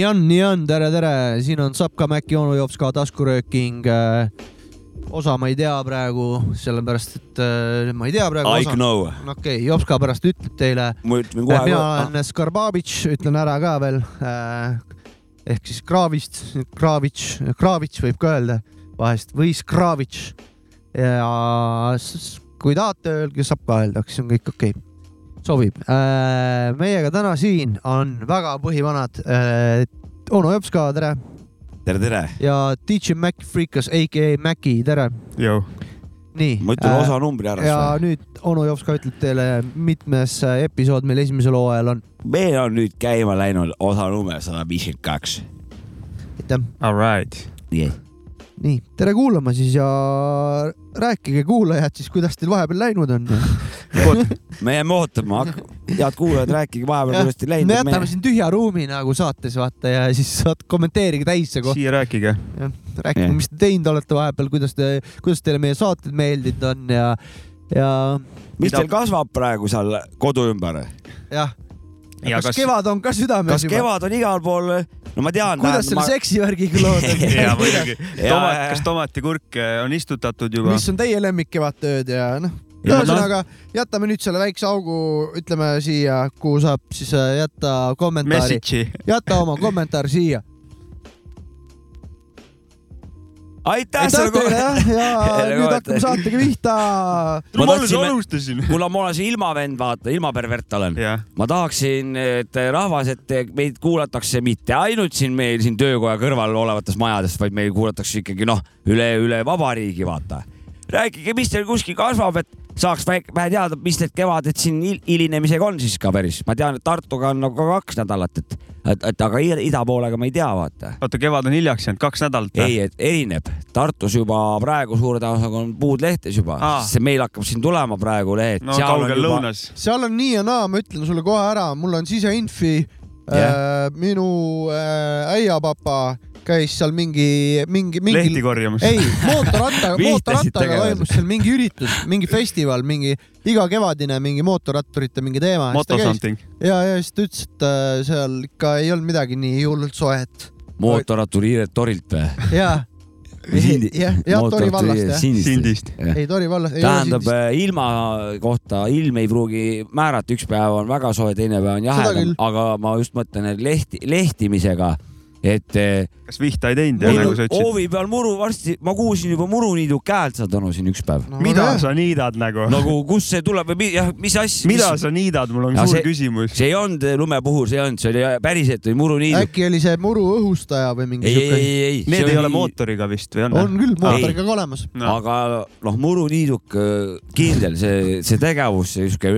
nii on, nii on, tere, tere, siin on Sapka Mäkki onu jops ka taskurööking. Osa ma ei tea praegu, sellepärast et äh, ma ei tea praegu I osa. know. okei okay,, jops ka pärast ütleb teile. ütlen mina olen Skarbabitš, ütlen ära ka veel. ehk siis Kravist, Kravitš, Kravitš võib ka öelda vahest või Skravitš. ja kui tahate, öelge, saab ka öelda, siis on kõik okei okay.. sobib. meiega täna siin on väga põhivanad äh, onu jops ka, tere tere, tere. ja DJ Mac Freekas, AKA Maci, tere. Nii. ma ütlen osa numbri ära ja siis nüüd onu jops ka ütleb teile, mitmes äh, episood meil esimesel hooajal on. või? meil on nüüd käima läinud osa number sada viiskümmend kaks. aitäh. all right. nii. nii, tere kuulama siis ja rääkige kuulajad siis, kuidas teil vahepeal läinud on. me jääme ootama, head kuulajad, rääkige vahepeal, kuidas teil me läinud jätame on. siin tühja ruumi nagu saates vaata ja siis saad kommenteerige täisse kohta. siia rääkige. rääkige mis te teinud olete vahepeal, kuidas te, kuidas teile meie saated meeldinud on ja, ja mis teil kasvab praegu seal kodu ümber? jah. Ja kas, kas- kevad on ka südames kas juba? kevad on igal pool? no ma tean. kuidas selle seksivärgiga lood on? ja muidugi. Tomat, kas tomatikurk eh, on istutatud juba? mis on teie lemmik kevadtööd ja noh, ma ühesõnaga jätame nüüd selle väikse augu, ütleme siia, kuhu saab siis äh, jätta kommentaari, jäta oma kommentaar siia. Aitäh sulle jah, ja Jälle nüüd kohe- hakkame saatega pihta. Ma tahtsin- alustasin. kuule, ma olen see ilmavend, vaata, ilmapervert olen. ma tahaksin, et rahvas, et meid kuulatakse mitte ainult siin meil siin töökoja kõrval olevates majades, vaid meil kuulatakse ikkagi noh, üle, üle vabariigi, vaata. rääkige, mis teil kuskil kasvab, et saaks väike, vähe teada, mis need kevaded siin hil- hilinemisega on siis ka päris. ma tean, et Tartuga on nagu kaks nädalat, et, et, et aga ida poolega ma ei tea, vaata. oota, kevad on hiljaks jäänud, kaks nädalat või? ei, et erineb. Tartus juba praegu suure tõenäosusega on puud lehtes juba see meil hakkab siin tulema praegu lehed. no kaugel lõunas. seal on nii ja naa, ma ütlen sulle kohe ära, mul on siseinfi Jah. äh,. minu äh, äiapapa käis seal mingi, mingi, mingi lehti. korjamas. ei, mootorrattaga, mootorrattaga toimus seal mingi üritus, mingi festival, mingi igakevadine mingi mootorratturite mingi teema. ja, ja siis ta ütles, et äh, seal ikka ei olnud midagi nii hullult soet. mootorratturi Iiret Torilt või? ja, Sindi- jah, jah, Tori vallast jah. Sindist. ei, Tori vallast. tähendab, ilma kohta ilm ei pruugi määrata, üks päev on väga soe, teine päev on jahedam aga ma just mõtlen, et lehti, lehtimisega, et eh, kas vihta ei teinud jah, meil nagu sa ütlesid? hoovi peal muru varsti, ma kuulsin juba muruniidu käelt sa Tõnu siin üks päev. mida sa niidad nagu? nagu kust see tuleb või jah, mis asja? mida sa niidad, mul on Ja suur see- küsimus. see ei olnud lumepuhur, see ei olnud, see oli päriselt oli muruniidu. äkki oli see muru õhustaja või mingi ei, ei, siuke? ei, ei. Need ei ole mootoriga vist või on? on küll, mootoriga ka olemas. no.. aga noh, muruniiduk kindel, see, see tegevus, see siuke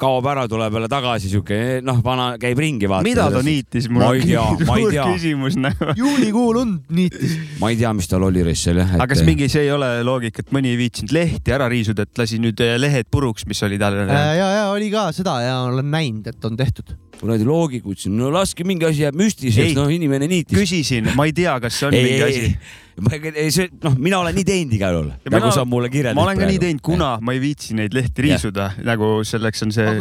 kaob ära, tuleb jälle tagasi, siuke noh, vana käib ringi vaata. mida ta niitis, Ma on ei tea, ma ei tea. Küsimus nagu. juulikuu lund niitis. ma ei tea, mis tal oli reissil jah. aga kas mingi, see ei ole loogika, et mõni ei viitsinud lehti ära riisuda, et lasi nüüd eh, lehed puruks, mis oli tal? ja, ja oli ka seda ja olen näinud, et on tehtud. kuradi loogik, ütlesin, no laske mingi asi jääb müstiliseks Ei., noh, inimene niitis. küsisin, ma ei tea, kas see on ei, mingi ei, asi. ei, see noh, mina olen nii teinud igal juhul, Ja nagu sa mulle kirjeldasid. ma olen ka nii teinud, kuna ma ei viitsi neid lehti riisuda, nagu selleks on see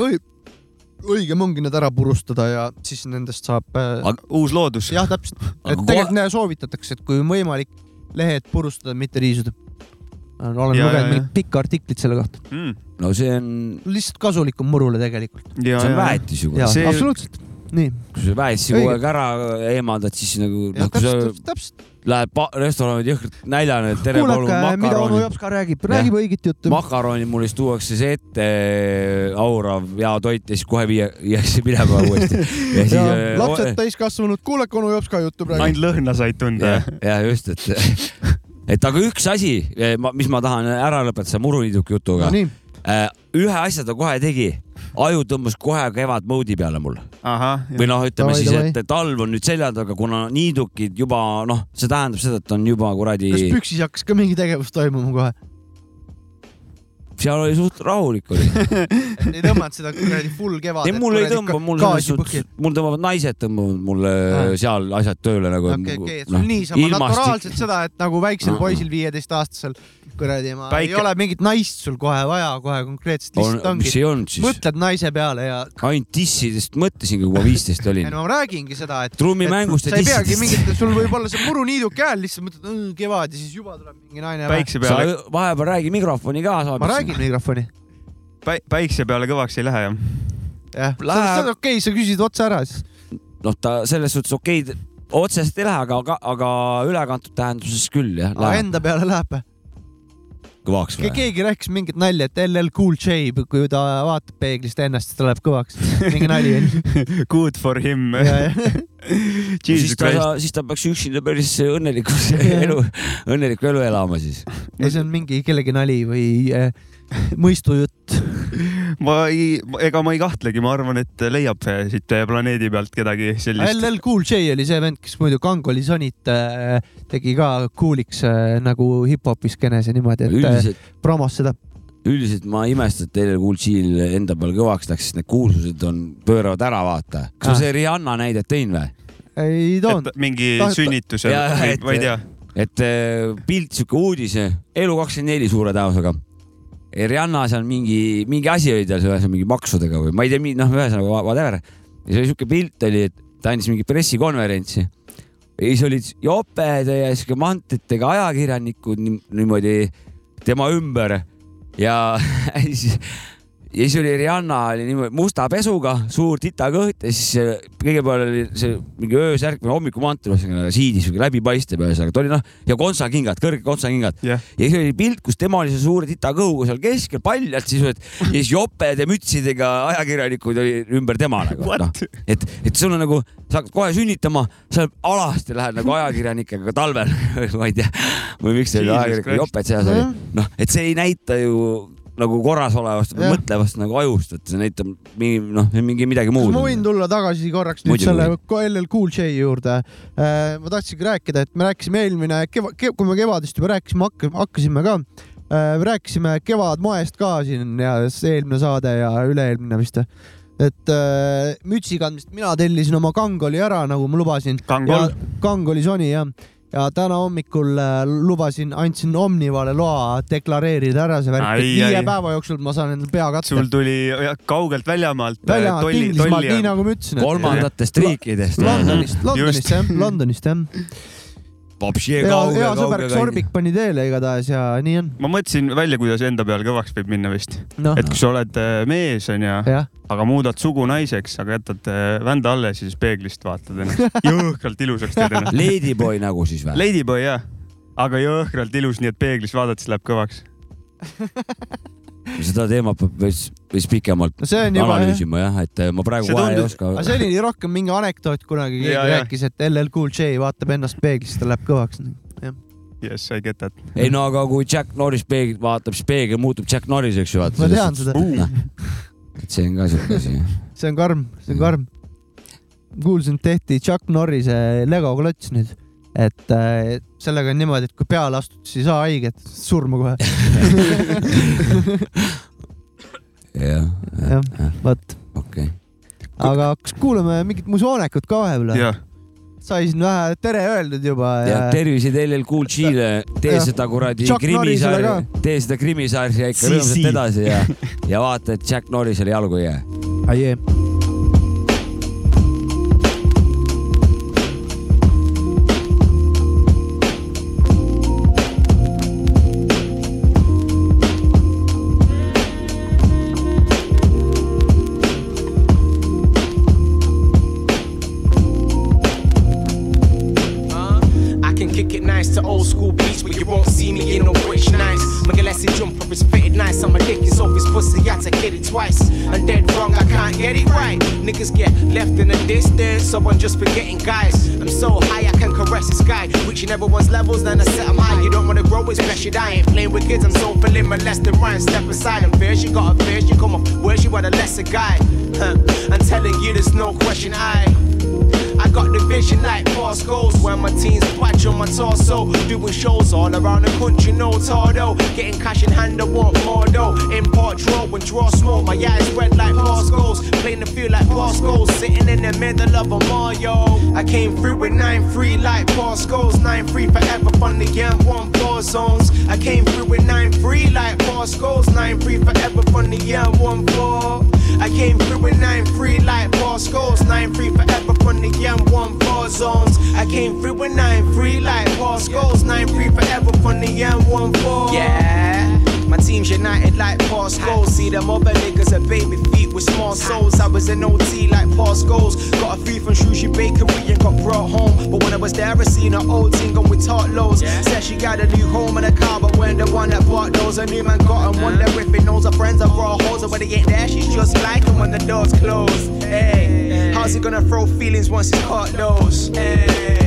õigem ongi need ära purustada ja siis nendest saab äh,. Uus loodus. jah, täpselt, et tegelikult kohe... soovitatakse, et kui on võimalik, lehed purustada, mitte riisuda. olen Ja, lugenud mingit pikka artiklit selle kohta. Mm. no see on, lihtsalt kasulikum murule tegelikult. see on ja, väetis ju. See- absoluutselt. nii. kui sa väetisi kogu aeg ära eemaldad, siis nagu, sa täpselt, täpselt. Lähed pa- restorani jõhkralt näljane, et tere, palun kuulake, mida onu makaroni. Jops ka räägib, räägib õiget juttu. makaroni mulle siis tuuakse see ette, aurav hea toit ja siis kohe viia, viiakse minema uuesti. ja siis ja äh, lapsed täiskasvanud, kuulake onu Jops ka juttu praegu. ainult lõhna said tunda ja just, et, et aga üks asi, mis ma tahan ära lõpetada muruniiduki jutuga no,. nii, ühe asja ta kohe tegi, aju tõmbas kohe kevad moodi peale mul. Või noh, ütleme Davai, siis, et talv on nüüd selja taga, kuna niidukid juba noh, see tähendab seda, et on juba kuradi kas püksis hakkas ka mingi tegevus toimuma kohe? Seal oli suht rahulik oli. ei tõmmanud seda kuradi full kevadet. ei, mul ei tõmba, mul selles suhtes, mul tõmbavad naised tõmbavad mulle Ah. seal asjad tööle nagu. okei, okei, et sul niisama naturaalselt seda, et nagu väiksel poisil, viieteistaastasel kuradi, ma ei Päike- ole mingit naist sul kohe vaja, kohe konkreetselt, on lihtsalt, mis ongi, ei mõtled naise peale ja ainult dissidest mõtlesingi, kui ma viisteist olin ei. no ma räägingi seda, et trummimängust ja ei peagi dissidest. mingit, sul võib olla see muruniiduk käel, lihtsalt mõtled "Õõ, kevad ja siis juba tuleb mingi naine. päikse sa peale, vahepeal räägi mikrofoni ka. ma räägin mikrofoni, päikse peale kõvaks ei lähe jah? jah. Läheb. see on okei, sa küsid otse ära siis. noh, ta selles suhtes okeid, otseselt ei lähe, aga, aga ülekantud tähenduses küll jah, enda peale läheb. kõvaks või? keegi rääkis mingit nalja, et LL Cool J, kui ta vaatab peeglist ennast, siis ta läheb kõvaks. mingi nali on. Good for him. siis ta siis ta peaks üksinda päris õnneliku elu, õnnelikku elu elama siis. ja see on mingi kellegi nali või äh, mõistujutt. ma ei, ega ma ei kahtlegi, ma arvan, et leiab siit planeedi pealt kedagi sellist. LL Cool J oli see vend, kes muidu Kangoli Sonit äh, tegi ka cool'iks äh, nagu hip-hopi skeenes ja niimoodi, et äh, üldiselt, promos seda. üldiselt ma ei imesta, et Taylor Cool-G'l enda peal kõvaks läks, sest need kuulsused on, pööravad ära, vaata. kas Ah. ma see Rihanna näidet tõin või? ei toonud. mingi Ta- ta- sünnitusel Jaa,, et- ma ei tea. et äh, pilt, sihuke uudis, Elu24 suure tõenäosusega. Rihanna seal mingi, mingi asi oli tal seal mingi maksudega või ma ei tea, noh, ühesõnaga whatever. ja see oli sihuke pilt oli, et ta andis mingi pressikonverentsi. ja siis olid joped ja sihuke mantritega ajakirjanikud nii- niimoodi tema ümber ja siis ja siis oli Rihanna oli niimoodi musta pesuga, suur titakõht ja siis kõigepealt oli see mingi öösärk või hommikumantel, ühesõnaga siidis või läbipaistev ühesõnaga, ta oli noh ja kontsakingad, kõrged kontsakingad. Jah, ja siis oli pilt, kus tema oli see suure titakõhuga seal keskel paljalt siis, et ja siis joped ja mütsidega ajakirjanikud oli ümber tema nagu noh, et, et sul on nagu, sa hakkad kohe sünnitama, sa alasti lähed nagu ajakirjanikega talvel ma ei tea, või miks see Christ. joped seas oli, noh, et see ei näita ju nagu korras olevast mõtlevast nagu ajust, et see näitab mingi noh, mingi midagi kas muud. ma võin tulla tagasi korraks nüüd selle LL Cool J juurde? ma tahtsingi rääkida, et me rääkisime eelmine keva-, kui me kevadest juba rääkisime, hakkasime ka, rääkisime Kevadmoest ka siin ja see eelmine saade ja üle-eelmine vist. et äh, mütsi kandmist mina tellisin oma Kangoli ära, nagu ma lubasin. Kangol, Kangoli Sony jah, ja täna hommikul äh, lubasin, andsin Omnivale loa deklareerida ära see värk, et viie ai. päeva jooksul ma saan endale pea katte sul. tuli jah, kaugelt väljamaalt äh, väljamaalt tolli, Inglismaalt, tolli nii nagu ma ütlesin. kolmandatest riikidest. Londonist, Londonist jah, Londonist jah. hea, sõber Sorbik pani teele igatahes ja nii on. ma mõtlesin välja, kuidas enda peal kõvaks võib minna vist, noh, et kui sa oled äh, mees onju, aga muudad sugu naiseks, aga jätad äh, vända alles ja siis peeglist vaatad ennast, jõhkralt ilusaks teed ennast. Ladyboy nagu siis või? Ladyboy jah, aga jõhkralt ilus, nii et peeglis vaadates läheb kõvaks. seda teemat peab veits, veits pikemalt no see on juba jah. analüüsima jah, et äh, ma praegu kohe ei oska. see oli rohkem mingi anekdoot kunagi, keegi Ja, rääkis, et LL Cool J vaatab ennast peeglist, ta läheb kõvaks. Yes, I get that. ei no aga kui Jack Norris peeglit vaatab, siis peegel muutub Jack Norriseks ju vaata. ma tean seda, et see on ka siuke asi. see on karm, see on karm. kuulsin, tehti Chuck Norrise Lego klots nüüd, et äh, sellega on niimoodi, et kui peale astud, siis ei saa haiget, surma kohe. jah, jah, vot, okei. aga kas kuulame mingit musoonekut ka vahepeal? jah, sai siin vähe tere öeldud juba ja terviseid LL Cool G-le, tee seda kuradi ka., tee seda krimisarja ikka Si, rõõmsalt si. edasi ja, ja vaata, et Jack Norrisele jalgu ei jää. Aie. Niggas get left in the distance, so I'm just forgetting guys. I'm so high, I can caress the sky. Reaching everyone's levels, then I set 'em high. You don't wanna grow, it's you die. Ain't playing with kids, I'm so feeling molested, Ryan. Step aside and fear, she got a fear, she come off. Where's you are the lesser guy? Huh. I'm telling you, there's no question I. Got the vision like past goals. When my teens patch on my torso, doing shows all around the country, no tardo. Getting cash in hand, I want more though. Import draw when draw smoke, my eyes red like past goals. Playing the field like past goals, sitting in the middle of a Mario. I came through with 9-3 like past goals, 9-3 forever from the young one four zones. I came through with 9-3 like past goals, 9-3 forever from the young one four. I came through with 9 free like bar scores, 9 free forever from the M1 bar zones. I came through with 9 free like bar scores, 9 free forever from the M1 bar. Yeah. My team's united like past goals. See them other niggas are baby feet with small souls. I was an OT like past goals. Got a few from Shrewsbury Bakery and got brought home. But when I was there, I seen an old team going with tart lows. Said she got a new home and a car, but when the one that bought those, a new man got 'em. Wonder if he knows her friends are raw hoes. Or when they ain't there, she's just like 'em when the doors close. Hey, how's he gonna throw feelings once he's caught those? Hey.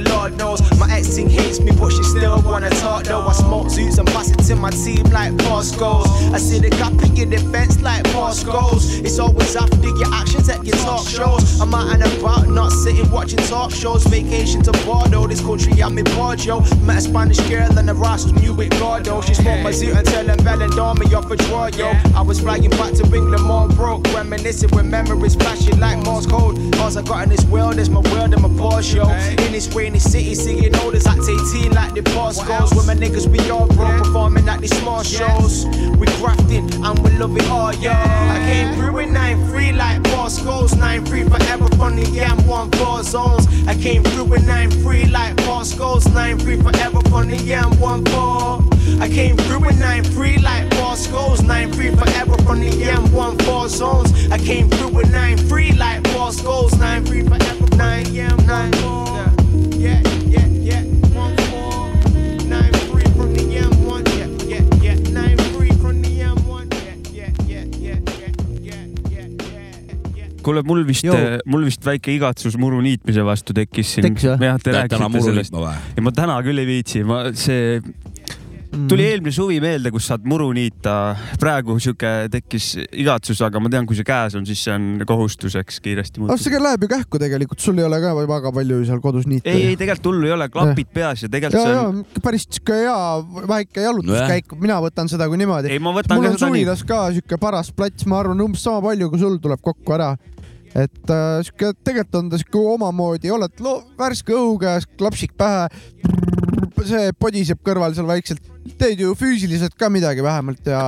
Lord knows. My ex team hates me, but she still wanna talk though. I smoke zoots and pass it to my team like goals. I see the gap in your defense like pass goals. It's always after your actions at your talk shows. I'm out and about, not sitting watching talk shows. Vacation to Bordeaux, this country I'm in Bordeaux. Met a Spanish girl and the Rasta knew it Gordo. Oh. She smoked my zoot and tell them Bell and off a draw, yo. I was flying back to England, more broke, reminiscing with memories flashing like Morse code. All I got in this world is my world and my Porsche, yo. In this rainy city, seeing orders at 18 like the boss goes. With my niggas, we all broke, performing at these small shows. We grafting and we love it all, yo. I came through with 9-3 like boss goes. 9-3 forever from the yam, one four zones. I came through with 9-3 like boss goes. 9-3 forever from the yam, one four. I came through with 9-3 like boss goes. 9-3 forever from the yam, one four zones. I came through with 9-3 like boss goes. 9-3 forever from the yam, 9 4. Yeah, yeah, yeah, kuule, mul vist mul vist väike igatsus muru niitmise vastu tekkis siin. Jah, te rääkisite sellest. ja ma täna küll ei viitsi, ma see tuli eelmine suvi meelde, kus saad muru niita. praegu sihuke tekkis igatsus, aga ma tean, kui see käes on, siis see on kohustuseks kiiresti aga see muutunud. ka läheb ju kähku tegelikult, sul ei ole ka väga palju seal kodus niita. ei, ei tegelikult hullu ei ole, klapid peas ja ja, tegelikult see ja on, päris sihuke hea väike jalutuskäik, mina võtan seda kui niimoodi. ei ma võtan mul on seda nii. suvilas ka sihuke paras plats, ma arvan umbes sama palju, kui sul tuleb kokku ära. Et äh, sihuke, tegelikult on ta sihuke omamoodi, oled lo- värske õhu käes, klapsik pähe, see podiseb kõrval seal vaikselt, teed ju füüsiliselt ka midagi vähemalt ja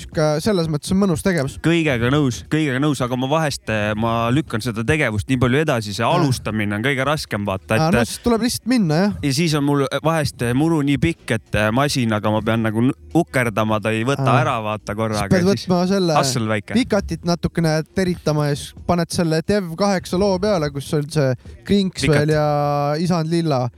sihuke selles mõttes on mõnus tegevus. kõigega nõus, kõigega nõus, aga ma vahest, ma lükkan seda tegevust nii palju edasi, see alustamine on kõige raskem, vaata, et no siis tuleb lihtsalt minna jah. ja siis on mul vahest muru nii pikk, et masinaga ma pean nagu ukerdama, ta ei võta Aa. ära, vaata korraga pead. võtma selle pikatit natukene teritama ja siis paned selle Dev kaheksa loo peale, kus on see Krinks Vikat. veel ja Isand Lilla.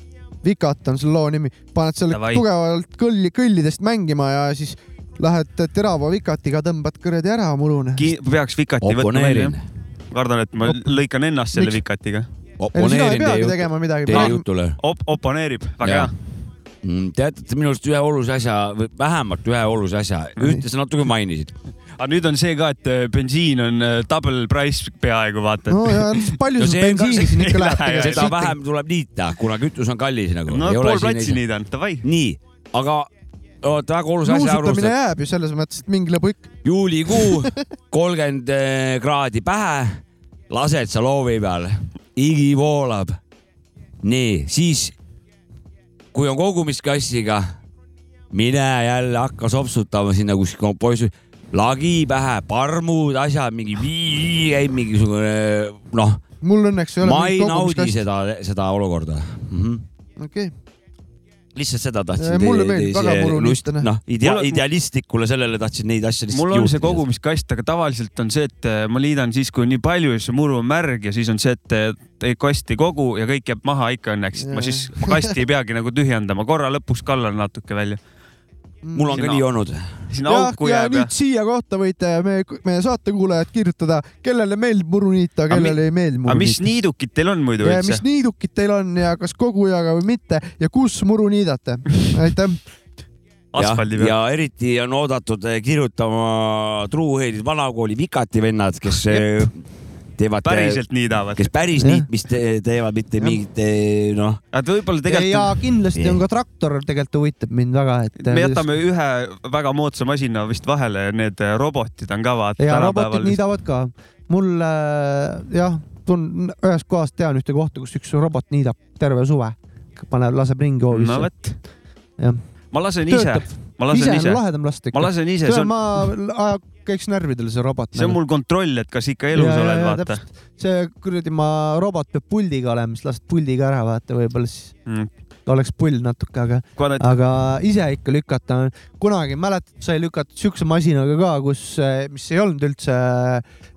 Vikat on selle loo nimi, paned selle Davai. tugevalt kõlli, kõllidest mängima ja siis lähed terava vikatiga, tõmbad kuradi ära mulune. peaks vikati võtma välja oponeerin., kardan, et ma lõikan ennast selle Miks? vikatiga. ei sina ei oponeerin peagi teie tegema midagi. teie jutule. Op-, oponeerib, väga Jaa. hea. teate minu arust ühe olulise asja, vähemalt ühe olulise asja, ühte sa natuke mainisid. aga nüüd on see ka, et äh, bensiin on äh, double price peaaegu vaata, no ja palju No sul bensiini siin ikka läheb lähe, tegelikult seda. vähem tuleb niita, kuna kütus on kallis nagu. no pool platsi niidan, davai. nii, aga oota, väga olulise asja nuusutamine arvestada. jääb ju selles mõttes, et mingi lõbu ikka. juulikuu, kolmkümmend eh, kraadi pähe, lased sa loovi peal, higi voolab. nii, siis kui on kogumiskassiga, mine jälle hakka sopsutama sinna kuskil poiss, lagi pähe, parmud, asjad, mingi vii käib mingisugune noh, mul õnneks ei ole. ma ei naudi. seda, seda olukorda mm. -hmm okei, lihtsalt seda tahtsin. Mulle meeldib väga muruniitene. noh, idea- idealistlikule sellele tahtsin neid asju lihtsalt mul on see kogumiskast, aga tavaliselt on see, et äh, ma liidan siis, kui on nii palju ja see muru on märg ja siis on see, et äh, ei kasti kogu ja kõik jääb maha ikka õnneks, et ma siis, ma kasti ei peagi nagu tühjendama, korra lõpuks kallan natuke välja. Mul on ka Sinna- nii olnud. jah, ja jääb ja nüüd siia kohta võite meie, meie saatekuulajad kirjutada, kellele meeldib muruniita, Aga mi- kellele ei meeldi aga mis muruniita. niidukid teil on muidu ja üldse mis? niidukid teil on ja kas kogujaga või mitte ja kus muru niidate? aitäh. asfaldi ja, peal. ja eriti on oodatud eh, kirjutama truuheedid vanakooli Vikati vennad, kes eh, teevad, päriselt niidavad. kes päris niitmist te- teevad, mitte Jah. mingit noh, et võib-olla tegelikult ja kindlasti Nii. on ka traktor tegelikult huvitab mind väga, et. me jätame ühe väga moodsa masina vist vahele, need robotid on ka vaata ja robotid niidavad ka. mul jah, tunnen ühest kohast tean ühte kohta, kus üks robot niidab terve suve, paneb, laseb ringi hoovis no. vot Jah.. ma lasen ise töötab, ma lasen ise ise on, lahedam lasta ma ikka. lasen ise, see on, ma aja- käiks närvidel see robot. see on mul kontroll, et kas ikka elus Ja, oled, vaata. see kuradi ma, robot peab puldiga olema, siis lased puldiga ära vaata, võib-olla siis Mm. oleks pull natuke, aga, need aga ise ikka lükata. kunagi mäletad, sai lükatud siukse masinaga ka, kus, mis ei olnud üldse,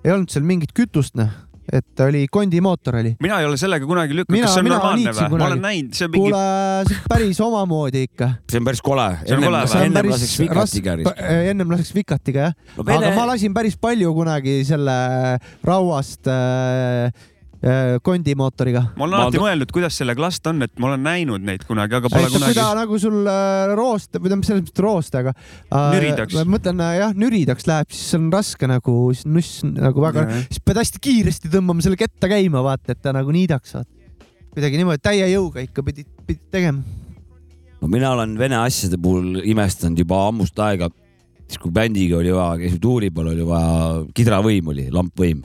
ei olnud seal mingit kütust, noh, et oli kondimootor oli. mina ei ole sellega kunagi lükanud, kas see on normaalne või? ma olen näinud, see on mingi kuule, see on päris omamoodi ikka. see on päris kole. Ennem laseks vikatiga ennem laseks vikatiga jah, no aga ma, lasin päris palju kunagi selle rauast äh, kondimootoriga. ma olen Ma- alati mõelnud, kuidas sellega lasta on, et ma olen näinud neid kunagi, aga pole kui kunagi ta. nagu sul äh, roost või tähendab selles mõttes roost, aga äh, Nüridaks. ma mõtlen äh, jah, nüridaks läheb, siis see on raske nagu, siis nuss nagu väga, siis pead hästi kiiresti tõmbama selle ketta käima, vaata, et ta nagu niidaks, vaata. kuidagi niimoodi täie jõuga ikka pidid, pidid tegema. no mina olen vene asjade puhul imestanud juba ammust aega, siis kui bändiga oli vaja, käisime tuuri peal, oli vaja, kidravõim oli, lampvõim.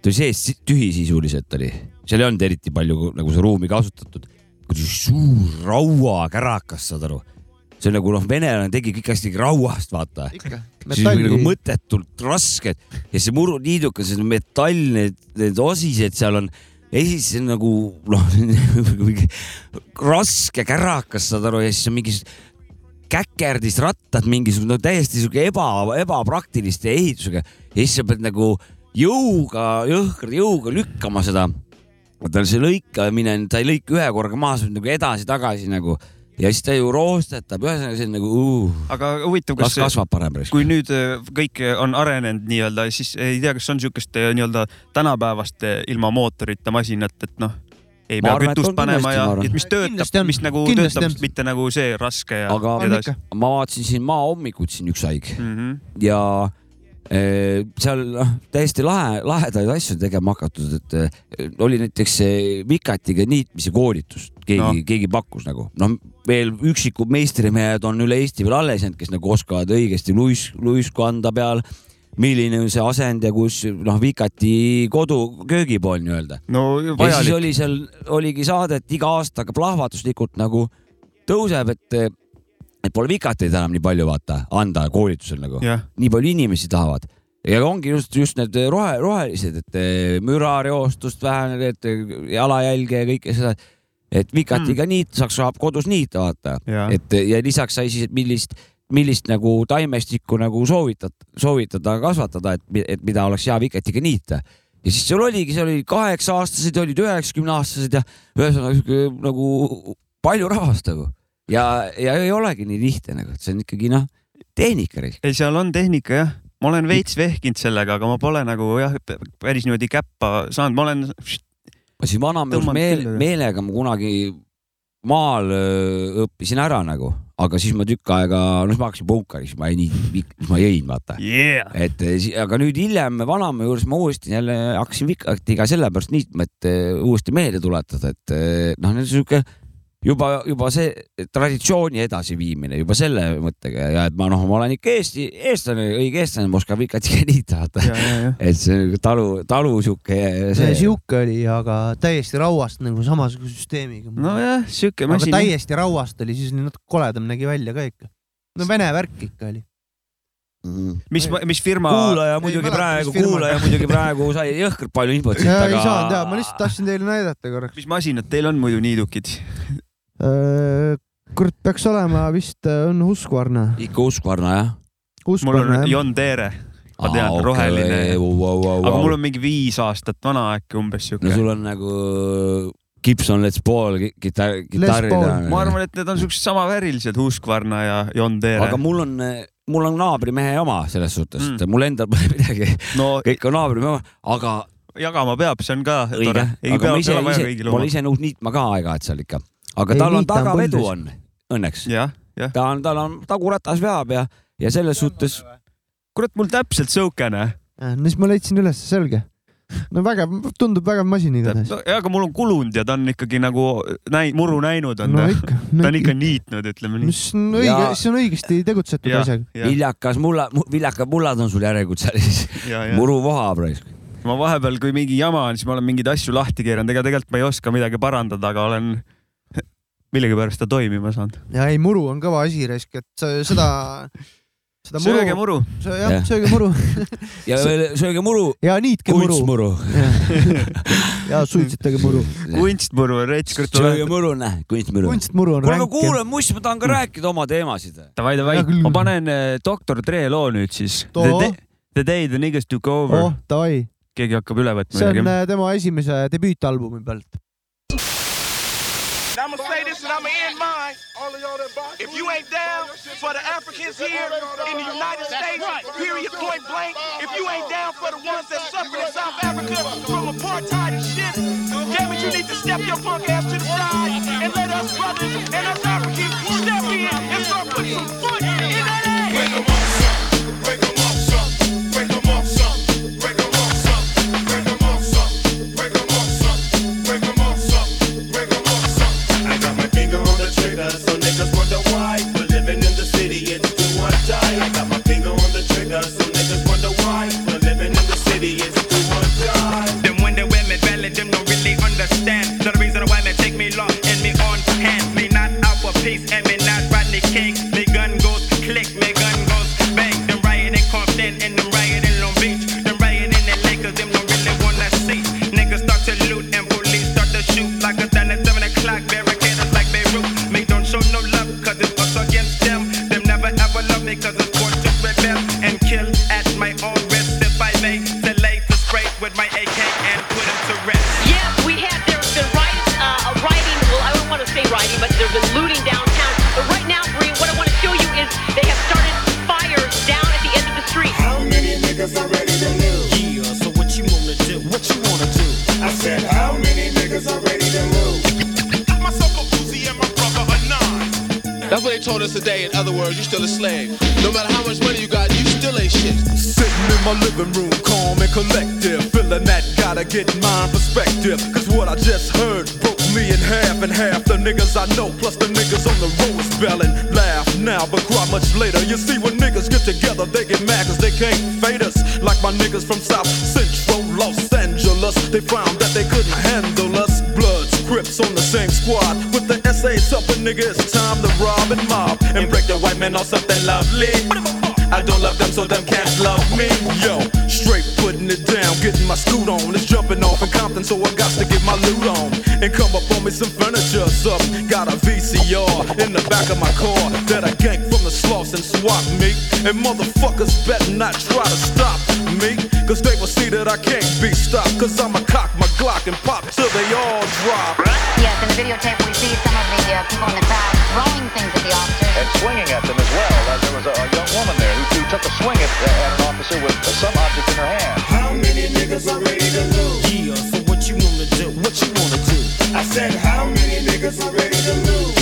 Ta oli sees si- tühi sisuliselt oli, seal ei olnud eriti palju nagu seda ruumi kasutatud. suur rauakärakas, saad aru, see on nagu noh, venelane tegi kõik hästi rauast, vaata. Siis oli nagu mõttetult rasked ja see muruniidukas, see metall, need, need osised seal on, esiteks see on nagu noh, mingi raske kärakas, saad aru, ja siis on mingi käkerdisrattad, mingisugune no, täiesti sihuke eba, ebapraktiliste ehitusega. Ja siis sa pead nagu jõuga, jõhkralt jõuga lükkama seda. vaata see lõikamine, ta ei lõika ühe korraga maha, see on nagu edasi-tagasi nagu ja siis ta ju roostetab, ühesõnaga see on nagu uh,, aga huvitav, kas kas, kasvab parem raisk. kui nüüd äh, kõik on arenenud nii-öelda, siis ei tea, kas on niisugust äh, nii-öelda tänapäevast äh, ilma mootorita masinat, et noh, ei Ma pea arvan, kütust panema ja et mis töötab mis nagu Kindlasti töötab mitte nagu see raske ja Aga- edasi. ma vaatasin siin Maa hommikut siin üks haig Mm -hmm. ja seal noh, täiesti lahe, lahedaid asju tegema hakatud, et eh, oli näiteks vikatiga niitmise koolitus, keegi No. keegi pakkus nagu noh, veel üksikud meistrimehed on üle Eesti veel alles jäänud, kes nagu oskavad õigesti luis, luisku anda peal. milline on see asend ja kus noh, vikati kodu, köögipool nii-öelda. no ja siis oli seal, oligi saade, et iga aastaga plahvatuslikult nagu tõuseb, et, et pole vikateid enam nii palju vaata anda koolitusel nagu, jah, nii palju inimesi tahavad. Ja ongi just, just need rohe, rohelised, et eh, mürareostust väheneda, et eh, jalajälge ja kõike seda, et vikatiga mm. niit saaks, saab kodus niita vaata, jah. et ja lisaks sai siis, et millist, millist nagu taimestikku nagu soovitad, soovitada kasvatada, et, et mida oleks hea vikatiga niita. Ja siis seal oligi, seal oli kaheksa-aastased, olid üheksakümne-aastased ja ühesõnaga sihuke nagu palju rahvast nagu ja, ja ei olegi nii lihtne nagu, et see on ikkagi noh, tehnika. ei, seal on tehnika jah, ma olen veits vehkinud sellega, aga ma pole nagu jah, päris niimoodi käppa saanud, ma olen, ma siis vanamees meel, meelega ma kunagi maal õppisin ära nagu, aga siis ma tükk aega, noh, ma hakkasin punkari, siis ma ei nii, ma jõin, vaata. yeah. et si- aga nüüd hiljem vanaema juures ma uuesti jälle hakkasin vikatiga sellepärast niitma, et eh, uuesti meelde tuletada, et eh, noh, sihuke juba, juba see traditsiooni edasiviimine juba selle mõttega ja et ma noh, ma olen ikka Eesti, eestlane, õige eestlane, vikatiga niita, vaata. et see on talu, talu sihuke see sihuke oli, aga täiesti rauast nagu samasuguse süsteemiga. nojah, sihuke aga masin. täiesti rauast oli, siis natuke koledam nägi välja ka ikka. no vene värk ikka oli. Mm. mis, mis firma, kuulaja Ei muidugi mäleta, praegu, kuulaja muidugi praegu sai jõhkralt palju infot siit, ei aga. saanud ja, ma lihtsalt tahtsin teile näidata korraks. mis masinad teil on muidu niidukid? kurat, peaks olema vist äh, on Husqvarna. ikka Husqvarna jah? mul on jah. Jon Teere, ma tean, roheline. aga mul on mingi viis aastat vana äkki umbes no siuke. sul on nagu Gibson Les Paul ki- kitarr, kitarrid. Paul. ma arvan, et need on siuksed samaväärilised, Husqvarna ja Jon Teere aga. mul on, mul on naabrimehe oma selles suhtes mm., et mul endal pole midagi, no kõik on naabrimehe oma, aga jagama peab, see on ka õige tore., aga ei pea, ma ise pea, vaja ise, kõigil ma oma olen. ise nõus niitma ka aeg-ajalt seal ikka, aga Ei, tal on tagavedu on, õnneks. ta on, tal on taguratas veab ja, ja selles suhtes kurat, mul täpselt siukene. no siis ma leidsin üles, selge. no vägev, tundub vägev masin igatahes. no,. aga mul on kulunud ja ta on ikkagi nagu näi-, muru näinud on no ta. ta on ikka niitnud, ütleme nii. mis on õige siis on õigesti tegutsetud ja, asjaga. ja, viljakas mulla, viljakad mullad on sul järelikult seal siis. ja, ja muru vohab raisk. ma vahepeal, kui mingi jama on, siis ma olen mingeid asju lahti keeranud, ega tegelikult ma ei oska midagi parandada, aga olen millegipärast ta toimima saanud. ja ei, muru on kõva asi raisk, et seda, seda sööge muru, muru. jah Jah., sööge muru ja veel sööge muru, ja niitke muru kunstmuru. ja suitsetage muru. kunstmuru on rets, sööge muru, näe, kunstmuru. kunstmuru on kuule, aga ränk. kuule, muss, ma tahan ka rääkida oma teemasid. Davai, davai ma panen äh, doktor Dre loo nüüd siis. The, day- the day the niggas took over oh, keegi hakkab üle võtma see on midagi. äh, tema esimese debüütalbumi pealt. I'm gonna say this and I'm gonna end mine. If you ain't down for the Africans here in the United States, period, point blank, if you ain't down for the ones that suffered in South Africa from apartheid and shit, damn it, you need to step your punk ass to the side and let us brothers and us Africans step in and start putting some foot in that ass. That's what they told us today. In other words, you still a slave. No matter how much money you got, you still ain't shit. Sitting in my living room, calm and collective. Feeling that gotta get my perspective. Cause what I just heard broke me in half and half. The niggas I know, plus the niggas on the road spelling. Laugh now, but cry much later. You see, when niggas get together, they get mad cause they can't fade us. Like my niggas from South Central Los Angeles. They found that they couldn't handle us. Bloods, Crips on the same squad. With the essays up, a nigga, it's time to rob and mob. Man on something lovely. I don't love them, so them can't love me. Yo, straight putting it down, getting my scoot on. It's jumping off in Compton, so I got to get my loot on. And come up on me some furniture, up. Got a VCR in the back of my car that I ganked from the sloths and swap me. And motherfuckers better not try to stop me. Cause they will see that I can't be stopped. Cause I'ma cock my Glock and pop till they all drop. Yes, in the videotape we see some of uh, people in the crowd throwing things at the officers. and swinging at them as well. Uh, there was a, a young woman there who, who took a swing at, at an officer with some object in her hand. How many niggas are ready to lose? Yeah, so what you wanna do? What you wanna do? I said, how many niggas are ready to lose?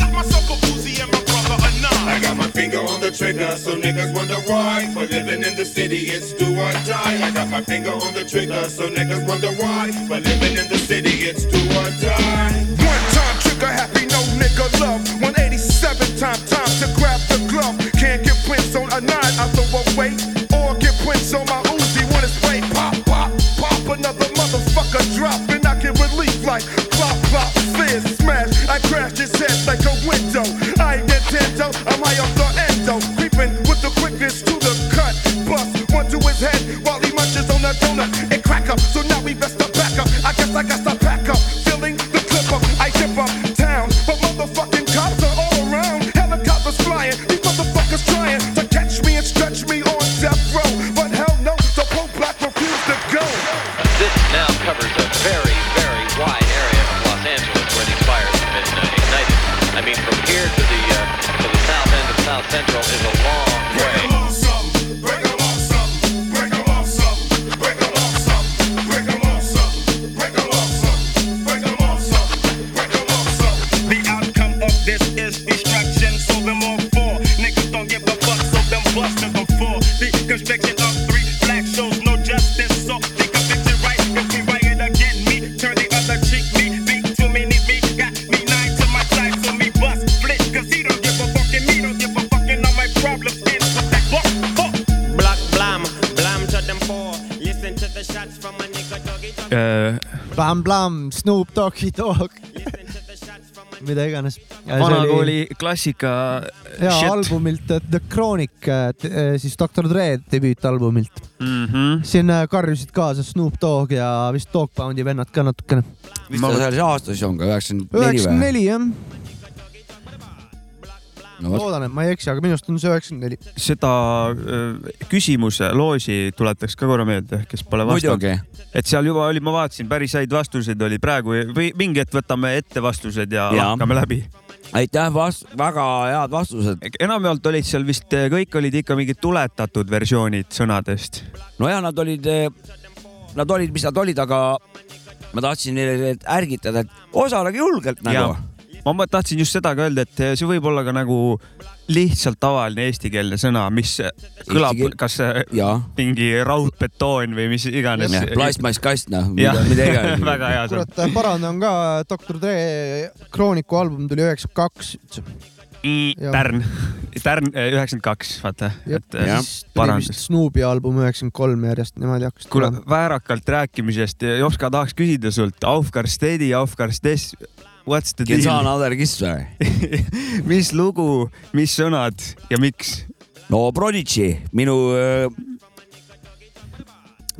Got myself a Uzi and my brother a nine. I got my finger on the trigger, so niggas wonder why. For living in the city, it's do or die. I got my finger on the trigger, so niggas wonder why. For living Blam-Blam, Snoop Dogi Dog. mida iganes. vanakooli klassika ja shit. albumilt äh, The Chronic, siis Dr Dre debüütalbumilt. mm. -hmm. siin äh, karjusid kaasa Snoop Dogg ja vist Dogpoundi vennad ka natukene. mis ta seal see aasta siis on ka, üheksakümmend neli üheksakümmend või? neli jah, no vot, loodan, et ma ei eksi, aga minu arust on see üheksakümmend neli. seda äh, küsimuse loosi tuletaks ka korra meelde, kes pole vastanud. et seal juba oli, ma vaatasin, päris häid vastuseid oli praegu või mingi hetk võtame ette vastused ja, ja. Hakkame läbi. aitäh, vast-, väga head vastused. enamjaolt olid seal vist, kõik olid ikka mingid tuletatud versioonid sõnadest. nojah, nad olid, nad olid, mis nad olid, aga ma tahtsin neile ärgitada, et osalege julgelt nagu. Ma tahtsin just seda ka öelda, et see võib olla ka nagu lihtsalt tavaline eestikeelne sõna, mis kõlab keel-, kas jaa, mingi raudbetoon või mis iganes. plastmasskast noh, mida, mida iganes. väga hea sõna. kurat, parandan ka, Dr Dre Krooniku album tuli üheksakümmend kaks. Jah. Tärn, Tärn üheksakümmend kaks, vaata, et ja äh. Snoopy album üheksakümmend kolm järjest, niimoodi hakkasid kuule, väärakalt rääkimisest, Jopska tahaks küsida sult, Aufgar Steady, Aufgar Stes, what's the Can deal? another kiss või? mis lugu, mis sõnad ja miks? no Prodigy, minu,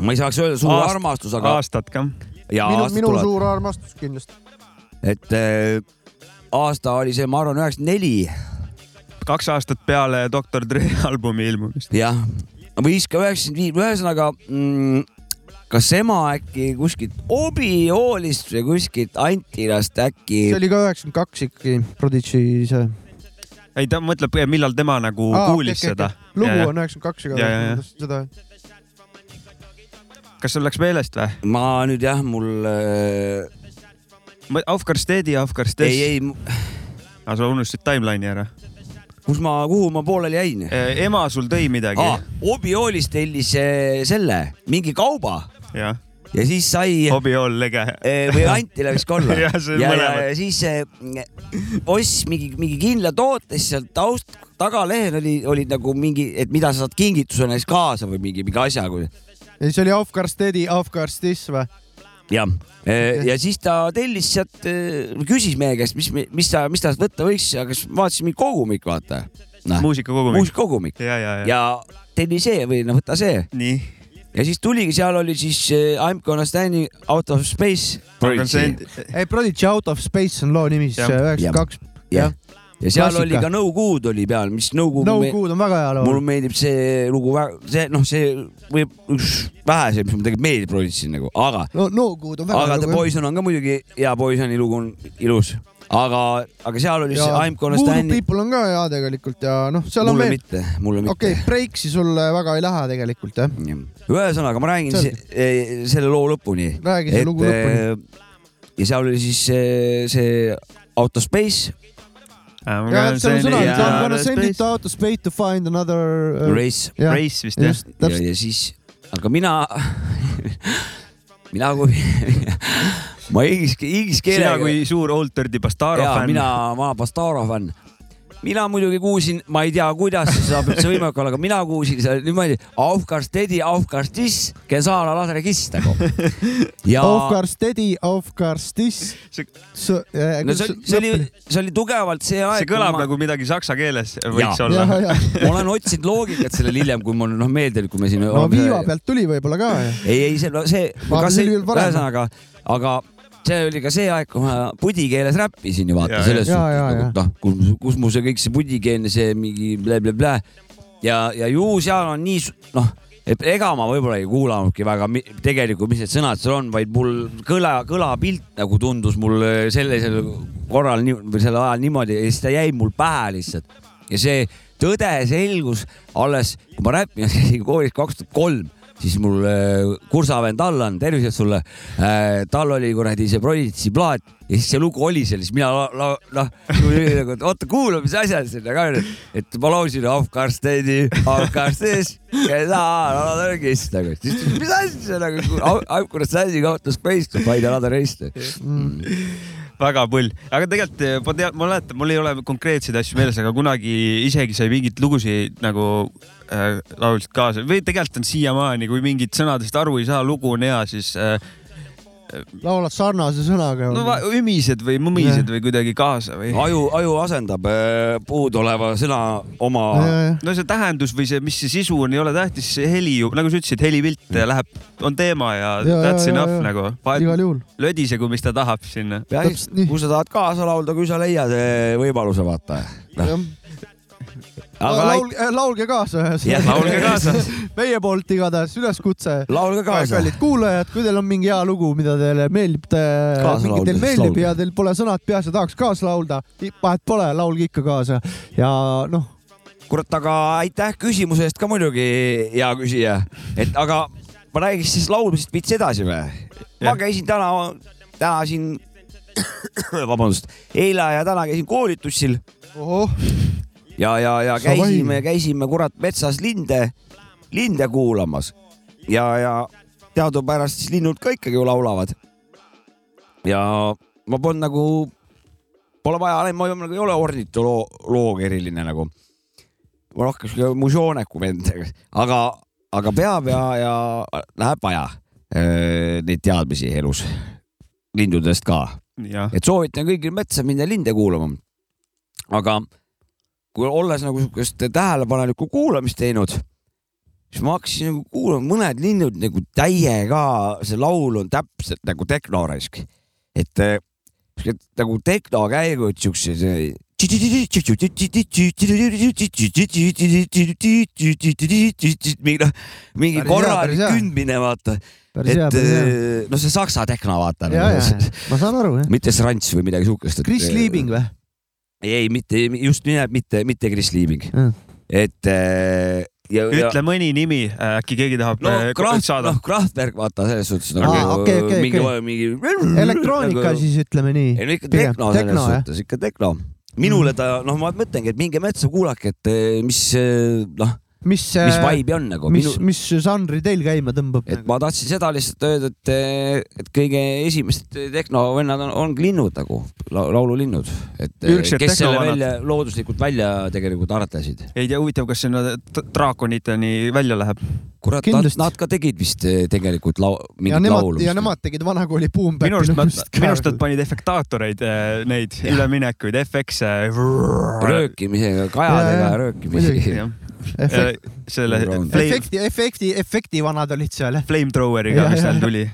ma ei saaks öelda suur Aast- armastus, aga aastad ka. ja minu, minu tulevad, suur armastus kindlasti. et äh, aasta oli see, ma arvan, üheksakümmend neli, kaks aastat peale Doktor Dre albumi ilmumist. jah, või siis ka üheksakümmend viis, ühesõnaga mm, kas ema äkki kuskilt Obi-Oolist või kuskilt Antilast äkki see oli ka üheksakümmend kaks ikkagi, Prodigy see. ei, ta mõtleb, millal tema nagu Aa, kuulis okei, seda. okei. lugu on üheksakümmend kaks, Ja, ja, ja. aga seda kas sul läks meelest või? ma nüüd jah, mul äh, Aufgar Steady, Aufgar Stes. ei, ei, aga sa unustasid timeline'i ära. kus ma, kuhu ma pooleli jäin? ema sul tõi midagi ah,. Obi-Oolist tellis äh, selle, mingi kauba ja siis sai Obi-Ool lege. Eh, või Antile võiks ka olla. Jah, see on ja, ja, mõlemad. ja siis eh, oss mingi, mingi kindla toote, siis seal taust, tagalehel oli, olid nagu mingi, et mida sa saad kingitusena siis kaasa või mingi, mingi asja. ja siis oli Aufgar Steady, Aufgar Stis või? jah, ja siis ta tellis sealt, küsis meie käest, mis, mis ta, mis ta võtta võiks, aga siis vaatasin mingi kogumik, vaata. muusikakogumik. muusikakogumik ja, ja, ja, ja telli see või noh, võta see. nii. Ja siis tuligi, seal oli siis eh, I m gonna standing out of space. ei, Prodigy Out of Space on loo nimi siis üheksakümmend kaks. jah, ja seal Klassika. oli ka No Good oli peal, mis No Good No Good on väga hea loo mulle. meeldib see lugu, see noh, see võib üks väheseid, mis mulle tegelikult meeldib Prodigy nagu, aga, no No Good on väga aga hea The lugu. Poison on ka muidugi hea, Poisoni lugu on ilus, aga, aga seal oli see I m gonna stand. People on ka hea tegelikult ja noh, seal on mulle veel, mitte, mulle mitte okei okay,, Breaksi sulle väga ei lähe tegelikult jah. ühesõnaga, ma räägin Selge. se, eh, selle loo lõpuni. Räägi selle lugu lõpuni.. ja seal oli siis see, see Out of Space ja seal on sõnad, Ja- I m gonna send it out of space to find another uh, Race, jah. Race vist jah ja, ja siis, aga mina, mina kui, ma inglise, inglise sina keelega. kui suur Old Dirty Bastaro ja fänn. mina, ma Pastaro fänn. mina muidugi kuulsin, ma ei tea, kuidas see saab üldse võimalik olla, aga mina kuulsin seal niimoodi Aufgar Steady, Aufgar Stis, Gensala Ladre Kiss nagu. ja Aufgar Steady, Aufgar Stis. no see oli, see oli, see oli tugevalt see aeg. see kõlab nagu midagi saksa keeles võiks Jaa. olla. ma olen otsinud loogikat sellele hiljem, kui mul noh meeldib, kui me siin. no viiva pealt tuli võib-olla ka. ei, ei see, see, ühesõnaga, aga see oli ka see aeg, kui ma pudi keeles räppisin ju vaata selles suhtes nagu ja. noh, kus, kus mu see kõik see pudikeelne see mingi blä-blä-blä ja, ja ju seal on nii noh, et ega ma võib-olla ei kuulanudki väga mi- tegelikult, mis need sõnad seal on, vaid mul kõla, kõlapilt nagu tundus mul sellisel korral või sel ajal niimoodi ja siis ta jäi mul pähe lihtsalt. Ja see tõde selgus alles, kui ma räppimas käisin koolis kaks tuhat kolm siis mul kursavend Allan, tervised sulle. Äh,, tal oli kuradi see Prodigy plaat ja siis see lugu oli seal, siis mina noh, nagu, oota, kuula, mis asjad siin aga on, et ma laulsin Afganistani, Afganistanis, kes nagu, siis mis asi see nagu, Afganistani kaotas space to find another race. väga pull, aga tegelikult eh, ma tean, ma mäletan, mul ei ole konkreetseid asju meeles, aga kunagi isegi sai mingeid lugusid nagu äh, laulsid kaasa või tegelikult on siiamaani, kui mingit sõnadest aru ei saa, lugu on hea, siis äh, laulad sarnase sõnaga. no ümised või mumised või kuidagi kaasa või? aju, aju asendab äh, puudoleva sõna oma. no see tähendus või see, mis see sisu on, ei ole tähtis, see heli ju, nagu sa ütlesid, helipilt läheb, on teema ja, Ja, ja that's ja, enough ja, ja. nagu. igal juhul. lödisegu, mis ta tahab sinna. kui sa tahad kaasa laulda, kui sa leiad võimaluse, vaata. Aga laul, laulge kaasa Jah, laulge kaasa. meie poolt igatahes üleskutse. Laulge kaasa. kallid kuulajad, kui teil on mingi hea lugu, mida teile meeldib, mingi teil meeldib laulge. ja teil pole sõnad peas ja tahaks kaasa laulda, vahet pole, laulge ikka kaasa ja noh, kurat, aga aitäh küsimuse eest ka muidugi, hea küsija. et aga ma räägiks siis laulmisest veits edasi või? ma käisin täna, täna siin, vabandust, eile ja täna käisin koolitussil ohoh, ja, ja, ja käisime, käisime kurat metsas linde, linde kuulamas ja, ja teadupärast siis linnud ka ikkagi ju laulavad. ja ma polnud nagu, pole vaja, ma nagu ei ole ornitoloog eriline nagu. ma rohkem sihuke mužooneku vend, aga, aga peab ja, ja läheb vaja öö, neid teadmisi elus, lindudest ka et soovitan kõigil metsa minna linde kuulama. aga kui olles nagu sihukest tähelepanelikku kuulamist teinud, siis ma hakkasin nagu kuulama, mõned linnud nagu täiega, see laul on täpselt nagu tehnoraisk, et eh, sihuke nagu tehnokäigud siuksed. mingi noh, mingi korralik kündmine, vaata. Et eh, noh, see saksa tehno, vaata. ja, ma saan aru jah. mitte Srants või midagi siukest. Chris Liebing või? ei, mitte just nimelt mitte, mitte Chris Liebing Mm.. et äh, ja, ja ütle mõni nimi, äkki keegi tahab no äh, Kraft, saada noh. Kraftwerk, vaata selles suhtes nagu Aa, okei, okei, mingi okei., mingi. elektroonika siis ütleme nii. ei no ikka tehno selles tehno jah. suhtes, ikka tehno. minule ta, noh, ma mõtlengi, et minge metsa, kuulake, et eh, mis noh, mis, mis vibe'i on nagu. mis, mis žanri teil käima tõmbab? et ma tahtsin seda lihtsalt öelda, et, et kõige esimesed tehnovennad on, ongi linnud nagu, laululinnud, et eh, Ürgsed kes selle välja, looduslikult välja tegelikult aretasid. ei tea, huvitav, kas sinna draakoniteni välja läheb? kurat, nad, nad ka tegid vist eh, tegelikult lau, ja mingit laulu. ja nemad tegid vanakooli Boom minu arust nad, minu arust nad panid efektaatoreid, neid üleminekuid, FX-e. röökimisega, kajadega röökimisega. Efekt- selle Round. flame, efekti, efekti, efekti vanad olid seal flamethroweriga, mis seal tuli.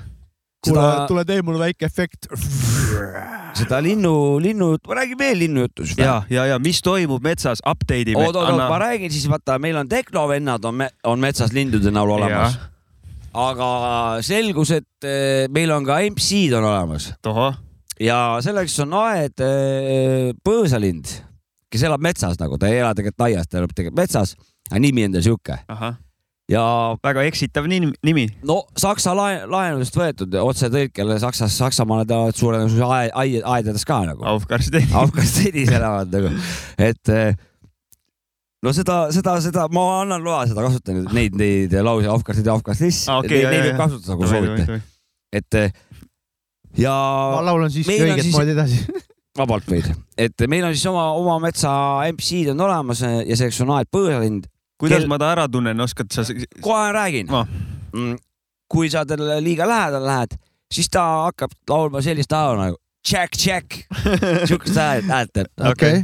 kuule Seda-, tule tee mulle väike efekt. seda linnu, linnujuttu, ma räägin veel linnujuttu siis. ja, ja, ja mis toimub metsas, update ime. oot, oot, oot, ma räägin siis, vaata, meil on tehnovennad on, on metsas lindude näol olemas. aga selgus, et eh, meil on ka MC-d on olemas ja selleks on aed eh, põõsalind, kes elab metsas nagu, ta ei ela tegelikult aias, ta elab tegelikult metsas, nimi on tal sihuke. Ja väga eksitav nimi, no saksa laen, laenudest võetud otsetõlkele Saksas, Saksamaale tahavad suure tõenäosusega aed- aed- aedades ka nagu. Aufkarstedt. Afganistanis elavad nagu, et eh, no seda, seda, seda ma annan loa seda kasutada, neid, neid lause Afganistan ja Afganistan Aa, okei, neid neid võib kasutada, kui soovite, et eh, ja ma laulan siiski õiget siis- moodi edasi. vabalt võid, et meil on siis oma, oma metsa MC-d on olemas ja selleks on aed põõsalind. Kuidas Kel- ma ta ära tunnen, oskad sa? kohe räägin No. mm,. kui sa talle liiga lähedale lähed, siis ta hakkab laulma sellist laulu nagu Jack, Jack, siukest häält, häält teeb. okei.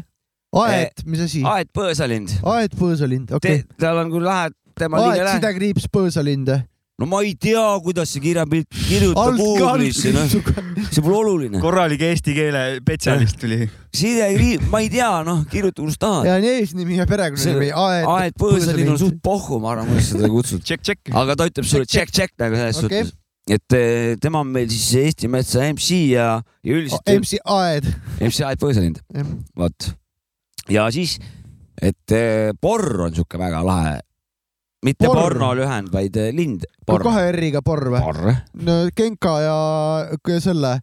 aed, mis asi? aed põõsalind. aed põõsalind, okei. tal on, kui lähed tema aed liiga lähedale, sidekriips põõsalind. No ma ei tea, kuidas see kirjapilt, kirjuta Google'isse, noh, see pole oluline. korralik eesti keele spetsialist tuli. sidekriip, ma ei tea, noh, kirjuta kus tahad. ja on eesnimi ja perekonnanimi, aed. aed põõsalind on suht pohhu, ma arvan, kuidas seda kutsud. aga ta ütleb sulle check, check nagu selles Okei. suhtes, et eh, tema on meil siis Eesti Metsa MC ja, ja üldiselt MC Aed. MC Aed Põõsalind, vot. ja siis, et eh, porr on sihuke väga lahe, mitte Porr? porno lühend, vaid eh, lind. kahe R-iga porr või? porr, no Genka ja selle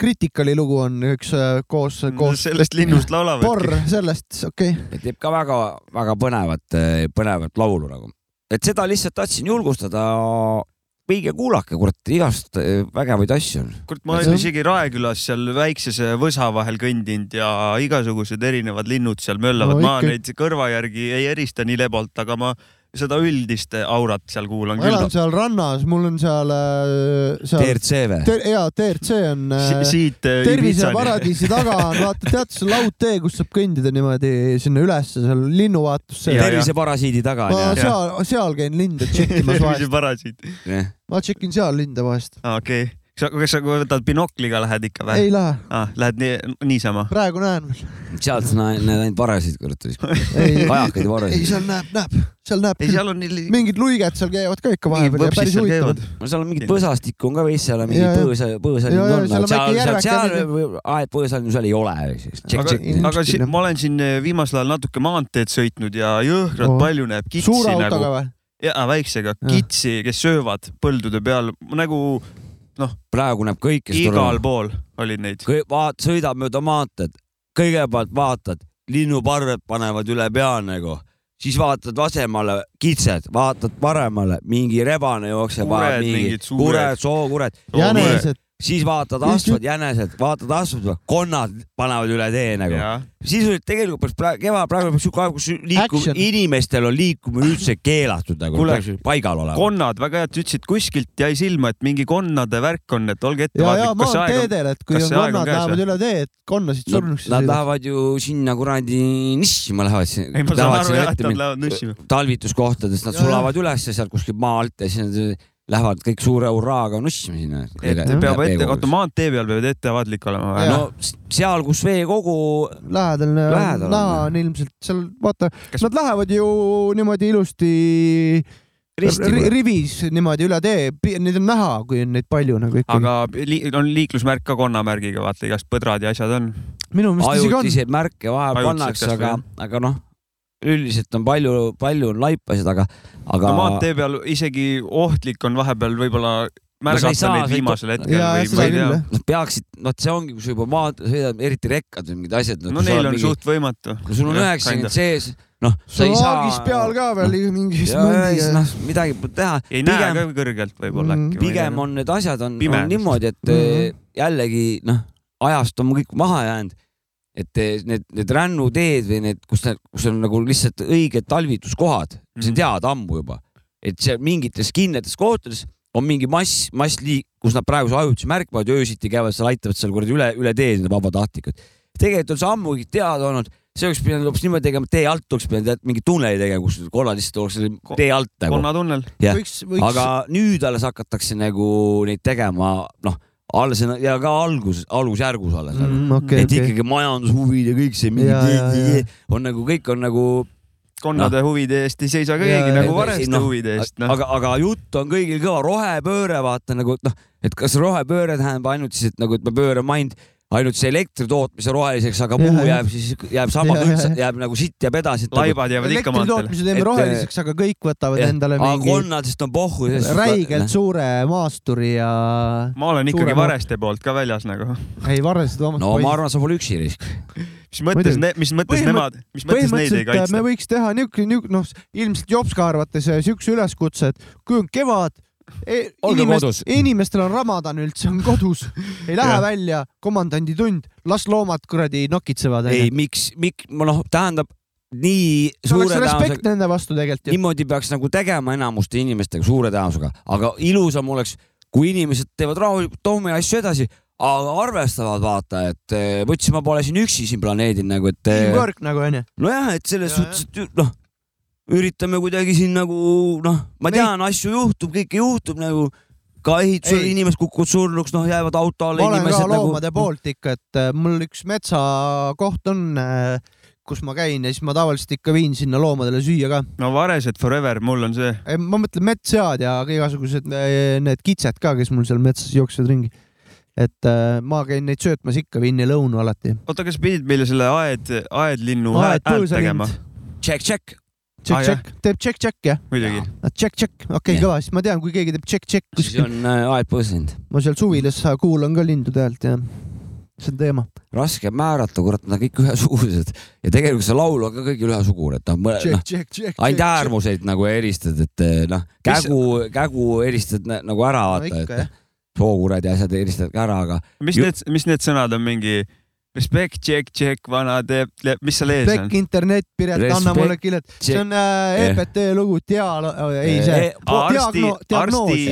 Criticali lugu on üks koos, koos sellest linnust laulavadki. porr, sellest, okei okay.. teeb ka väga-väga põnevat, põnevat laulu nagu, et seda lihtsalt tahtsin julgustada. minge kuulake, kurat, igast eh, vägevaid asju on. kurat, ma olen isegi Raekülas seal väikses võsa vahel kõndinud ja igasugused erinevad linnud seal möllavad No no,. ma ikka- neid kõrva järgi ei erista nii lebalt, aga ma seda üldist aurat seal kuulan ma elan küll. seal rannas, mul on seal, seal TRC või? ter, jaa, TRC on äh, siit äh, terviseparadiisi taga on, vaata, teate see laudtee, kus saab kõndida niimoodi sinna ülesse, seal linnuvaatusse. Terviseparasiidi taga ma onju. seal, seal käin linde tšekkimas vahest. terviseparasiit. ma tšekin seal linde vahest. okei, kas sa, kas sa võtad binokliga lähed ikka või? ei lähe, ah,. Lähed nii, niisama? praegu näen veel. sealt sa näed ainult parasid, kurat. ei, kajakaid ja ei parasid. seal näeb, näeb, seal näeb ei, seal on nii. mingid luiged seal käivad ka ikka vahepeal ja päris huvitavad. no seal on mingit põsastikku on ka veits, seal on mingi põõsa, põõsa Jaa, jaa, on, seal seal, seal, aed põõsa on, seal ei ole. aga, aga si ma olen siin eh, viimasel ajal natuke maanteed sõitnud ja jõhkralt Oo. palju näeb kitsi suure nagu autoga, või? jaa väiksega, kitsi, kes söövad põldude peal nagu praegu näeb kõike igal pool olid neid. vaat-, sõidab mööda maanteed, kõigepealt vaatad, linnuparved panevad üle pea nagu, siis vaatad vasemale, kitsed, vaatad paremale, mingi rebane jookseb, Kured, mingi mingid suured. kured, sookured, jänesed, siis vaatad asfalt, jänesed, vaatad asfalt, konnad panevad üle tee nagu. sisuliselt tegelikult peaks praegu, kevad praegu peaks siuke aeg, kus liikum- inimestel on liikumine üldse keelatud nagu, peaks paigal olema. konnad, väga hea, et sa ütlesid, kuskilt jäi silma, et mingi konnade värk on, et olge ja, ja ettevaatlik, kas see aeg on, maanteedel, et kui konnad lähevad üle tee, et konnasid surnuks. Nad lähevad ju sinna kuradi nissima lähevad. ei, ma saan aru jah, et nad sulavad ülesse sealt kuskilt maa alt ja siis nad lähevad kõik suure hurraaga nussima sinna. et peab ette, oota, maantee peal peavad ettevaatlik olema või? no seal, kus veekogu, lähedal Lähedal on, ilmselt seal, vaata, Kas- nad lähevad ju niimoodi ilusti Risti ri- või? rivis niimoodi üle tee, neid on näha, kui on neid palju nagu ikkagi. aga li on liiklusmärk ka konnamärgiga, vaata igast põdrad ja asjad on. minu meelest isegi on. ajutiseid märke vahel pannakse, aga aga noh, üldiselt on palju, palju on laipasid, aga, aga no maantee peal isegi ohtlik on vahepeal võib-olla No märgata saa neid viimasel hetkel Jaa, või ma ei tea nad peaksid, vot see ongi, kui sa juba maad sõidad, eriti rekkad või mingid asjad. no neil on suht võimatu. kui sul on üheksakümmend sees, noh, sul ei on saa. haagis peal ka veel mingi ja siis noh, midagi pole teha. ei näe pigem, ka kõrgelt võib-olla Mm, äkki. pigem on need asjad on, on niimoodi, et mm. jällegi noh, ajast on kõik maha jäänud. Et need, need rännuteed või need, kus, kus on nagu lihtsalt õiged talvituskohad, Mhm. on teada ammu juba, et seal mingites kindlates kohtades on mingi mass, massliik, kus nad praegu see ajutise märkavad ja öösiti käivad seal, aitavad seal kuradi üle, üle tee need vabatahtlikud. tegelikult on see ammu kõik teada olnud, see oleks pidanud hoopis niimoodi tegema, tee alt oleks pidanud mingi tunneli tegema, kus kollad lihtsalt oleks tee alt nagu. konnatunnel. jah. aga nüüd alles hakatakse nagu neid tegema, noh, alles ja ka algus, algusjärgus alles nagu. mm,. okei, et okei. ikkagi majandushuvid ja kõik see mingi Ja, ja, ja. on nagu kõik on nagu konnade huvide eest ei seisa ka keegi ja, nagu ja, vareste noh, huvide eest, noh. aga, aga jutt on kõigil kõva, rohepööre vaata nagu, et noh, et kas rohepööre tähendab ainult siis, et nagu, et me pöörame ainult ainult see elektri tootmise roheliseks, aga muu jah. jääb siis, jääb jah. üldse, jääb nagu sitt jääb edasi. laibad jäävad ikka elektri maanteel. tootmise teeme roheliseks, aga kõik võtavad endale aga mingi konnadest on pohhu. räigelt suure maasturi ja ma olen ikkagi Vareste poolt ka väljas nagu. ei varrasid omast no ma arvan, sa pole üksi risk. mis mõttes mis mõttes Põhimõtt- nemad, mis mõttes neid ei põhimõtteliselt äh, me kaitsta? võiks teha niisugune, niisugune noh, ilmselt Jopska arvates äh, siukse üleskutse, et kui on kevad e,, Olge kodus. inimestel on Ramadan üldse, on kodus, ei lähe välja komandandi tund, las loomad kuradi nokitsevad. ei, miks, miks, noh, tähendab nii suure respekt nende vastu tegelikult niimoodi peaks nagu tegema enamuste inimestega suure tõenäosusega, aga ilusam oleks, kui inimesed teevad rahulikult omi asju edasi, aga arvestavad, vaata, et eh, võtsin, ma pole siin üksi siin planeedil nagu, et eh, Teamwork nagu onju. nojah, et selles Ja, suhtes, et noh, üritame kuidagi siin nagu noh, ma tean, asju juhtub, kõike juhtub nagu ka ehitusel inimesed kukuvad surnuks, noh, jäävad auto alla ma olen ka inimesed loomade nagu. poolt ikka, et äh, mul üks metsakoht on, kus ma käin ja siis ma tavaliselt ikka viin sinna loomadele süüa ka. no Varesed forever, mul on see. ma mõtlen metssead ja igasugused äh, need kitsed ka, kes mul seal metsas jooksevad ringi. et äh, ma käin neid söötmas ikka, viin neile õunu alati. oota, kas pidid meile selle aed, aedlinnu Aed häält tegema põõsalind.? Check, check. Ah, tšekk-tšekk, teeb tšekk-tšekk jah? muidugi. tšekk-tšekk, okei Jah. kõva, siis ma tean, kui keegi teeb tšekk-tšekk siis kuskil. on äh, aed põõsanud. ma seal suvilas kuulan ka lindude häält ja see on teema. raske määrata, kurat, nad on kõik ühesugused ja tegelikult see laul on ka kõigil ühesugune, et noh, noh, tšekk-tšekk, ainult äärmuseid nagu eristad, et eh, noh, kägu, kägu eristad nagu ära, No vaata, jah. et sookured ja asjad eristad ka ära, aga mis need, mis need sõnad on mingi Respect, check, check, vana teeb, mis seal ees on Plekk? internet, Piret, anna Respekt, mulle killet. see on äh. EPT lugu, dia-, ei see Eh,, arsti, arsti,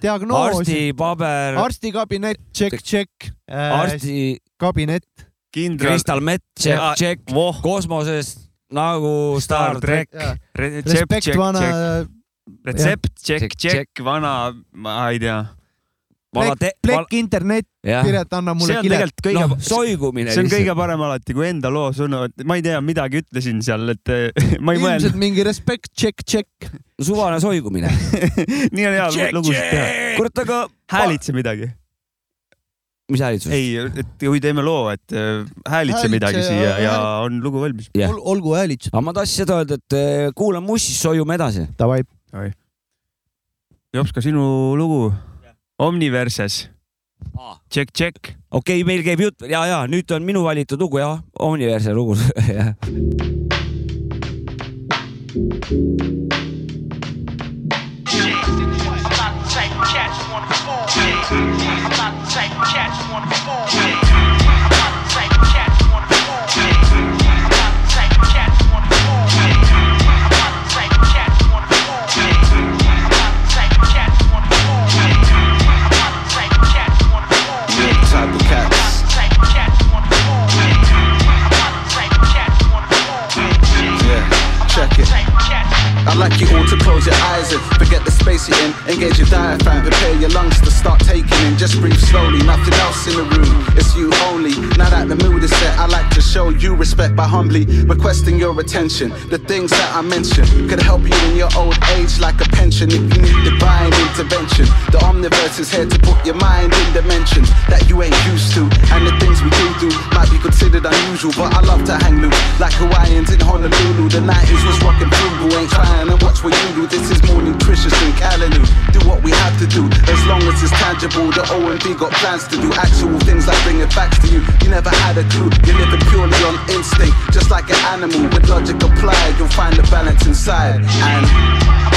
diagnoos, arstipaber, arstikabinet, tšekk, tšekk, arsti, kabinet, kindral, Crystal Met, check Jaa., check, voh, kosmoses nagu Star track. retsept, respekt check, vana check, retsept, check, Check, check, vana, ma ei tea. Vana te-, Plekk internet, Piret, anna mulle on tegelikult kõige noh, soigumine see on kõige parem alati, kui enda loo sõnu, et ma ei tea, midagi ütlesin seal, et eh, ma ei ilmselt mõelnud. mingi respekt, tšekk, tšekk. suvane soigumine. nii on hea lugusid teha. kurat, aga häälitse midagi. mis häälitsus? ei, et kui teeme loo, et eh, häälitse Häälitse midagi ja- siia ja hääl- on lugu valmis. Jah. olgu häälitsed. aga ma tahtsin seda öelda, et eh, kuulan mussi, siis soiume edasi. Davai. Jops, ka sinu lugu. Omniverses. Check, check. okei okay,, meil käib jutt ja, ja nüüd on minu valitud lugu jah, Omniverse lugu. I'm not the type of cat you wanna fool with. To close your eyes and forget the space you're in. Engage your diaphragm, prepare your lungs to start taking in. Just breathe slowly, nothing else in the room. It's you only. Now that the mood is set, I like to show you respect by humbly requesting your attention. The things that I mention could help you in your old age like a pension if you need divine intervention. The omniverse is here to put your mind in dimensions that you ain't used to. And the things we do do might be considered unusual, but I love to hang loose like Hawaiians in Honolulu. The 90s was rocking frugal, ain't trying and watch what you do. This is more nutritious than Callaloo. Do what we have to do, as long as it's tangible. The OMB got plans to do actual things like bringing facts to you. You never had a clue, you're living purely on instinct, just like an animal. With logic applied, you'll find the balance inside. And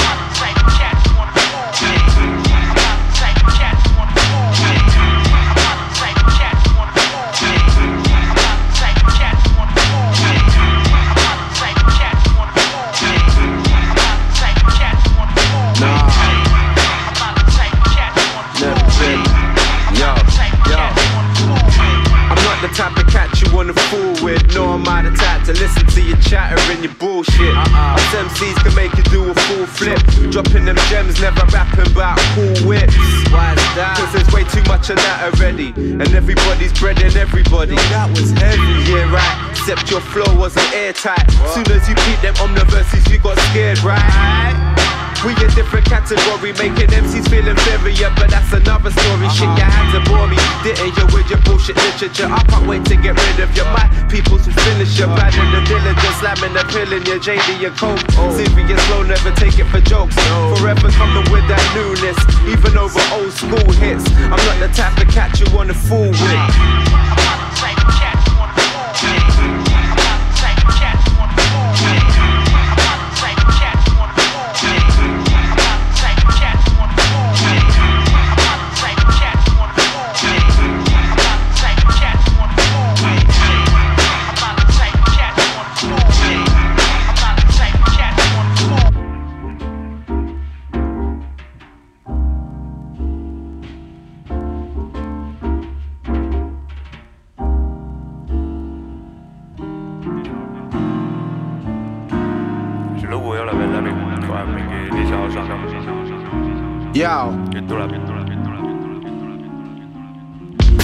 to your chatter and your bullshit. Us MCs can make you do a full flip, dropping them gems, never rapping about cool whips. Why is that? Cause there's way too much of that already, and everybody's breading everybody. that was heavy, yeah, right. Except your flow wasn't airtight. Soon as you beat them omniverses, you got scared, right? We a different category, making MCs feel inferior, but that's another story. Shit, you had to bore me, didn't you, with your bullshit literature? I can't wait to get rid of you. My people's who finish you, bad in the diligence, slamming the pill in your JD, your coke. Oh. Serious flow, never take it for jokes. Oh. Forever coming with that newness, even over old school hits. I'm not the type to catch you wanna fool with. Uh-huh.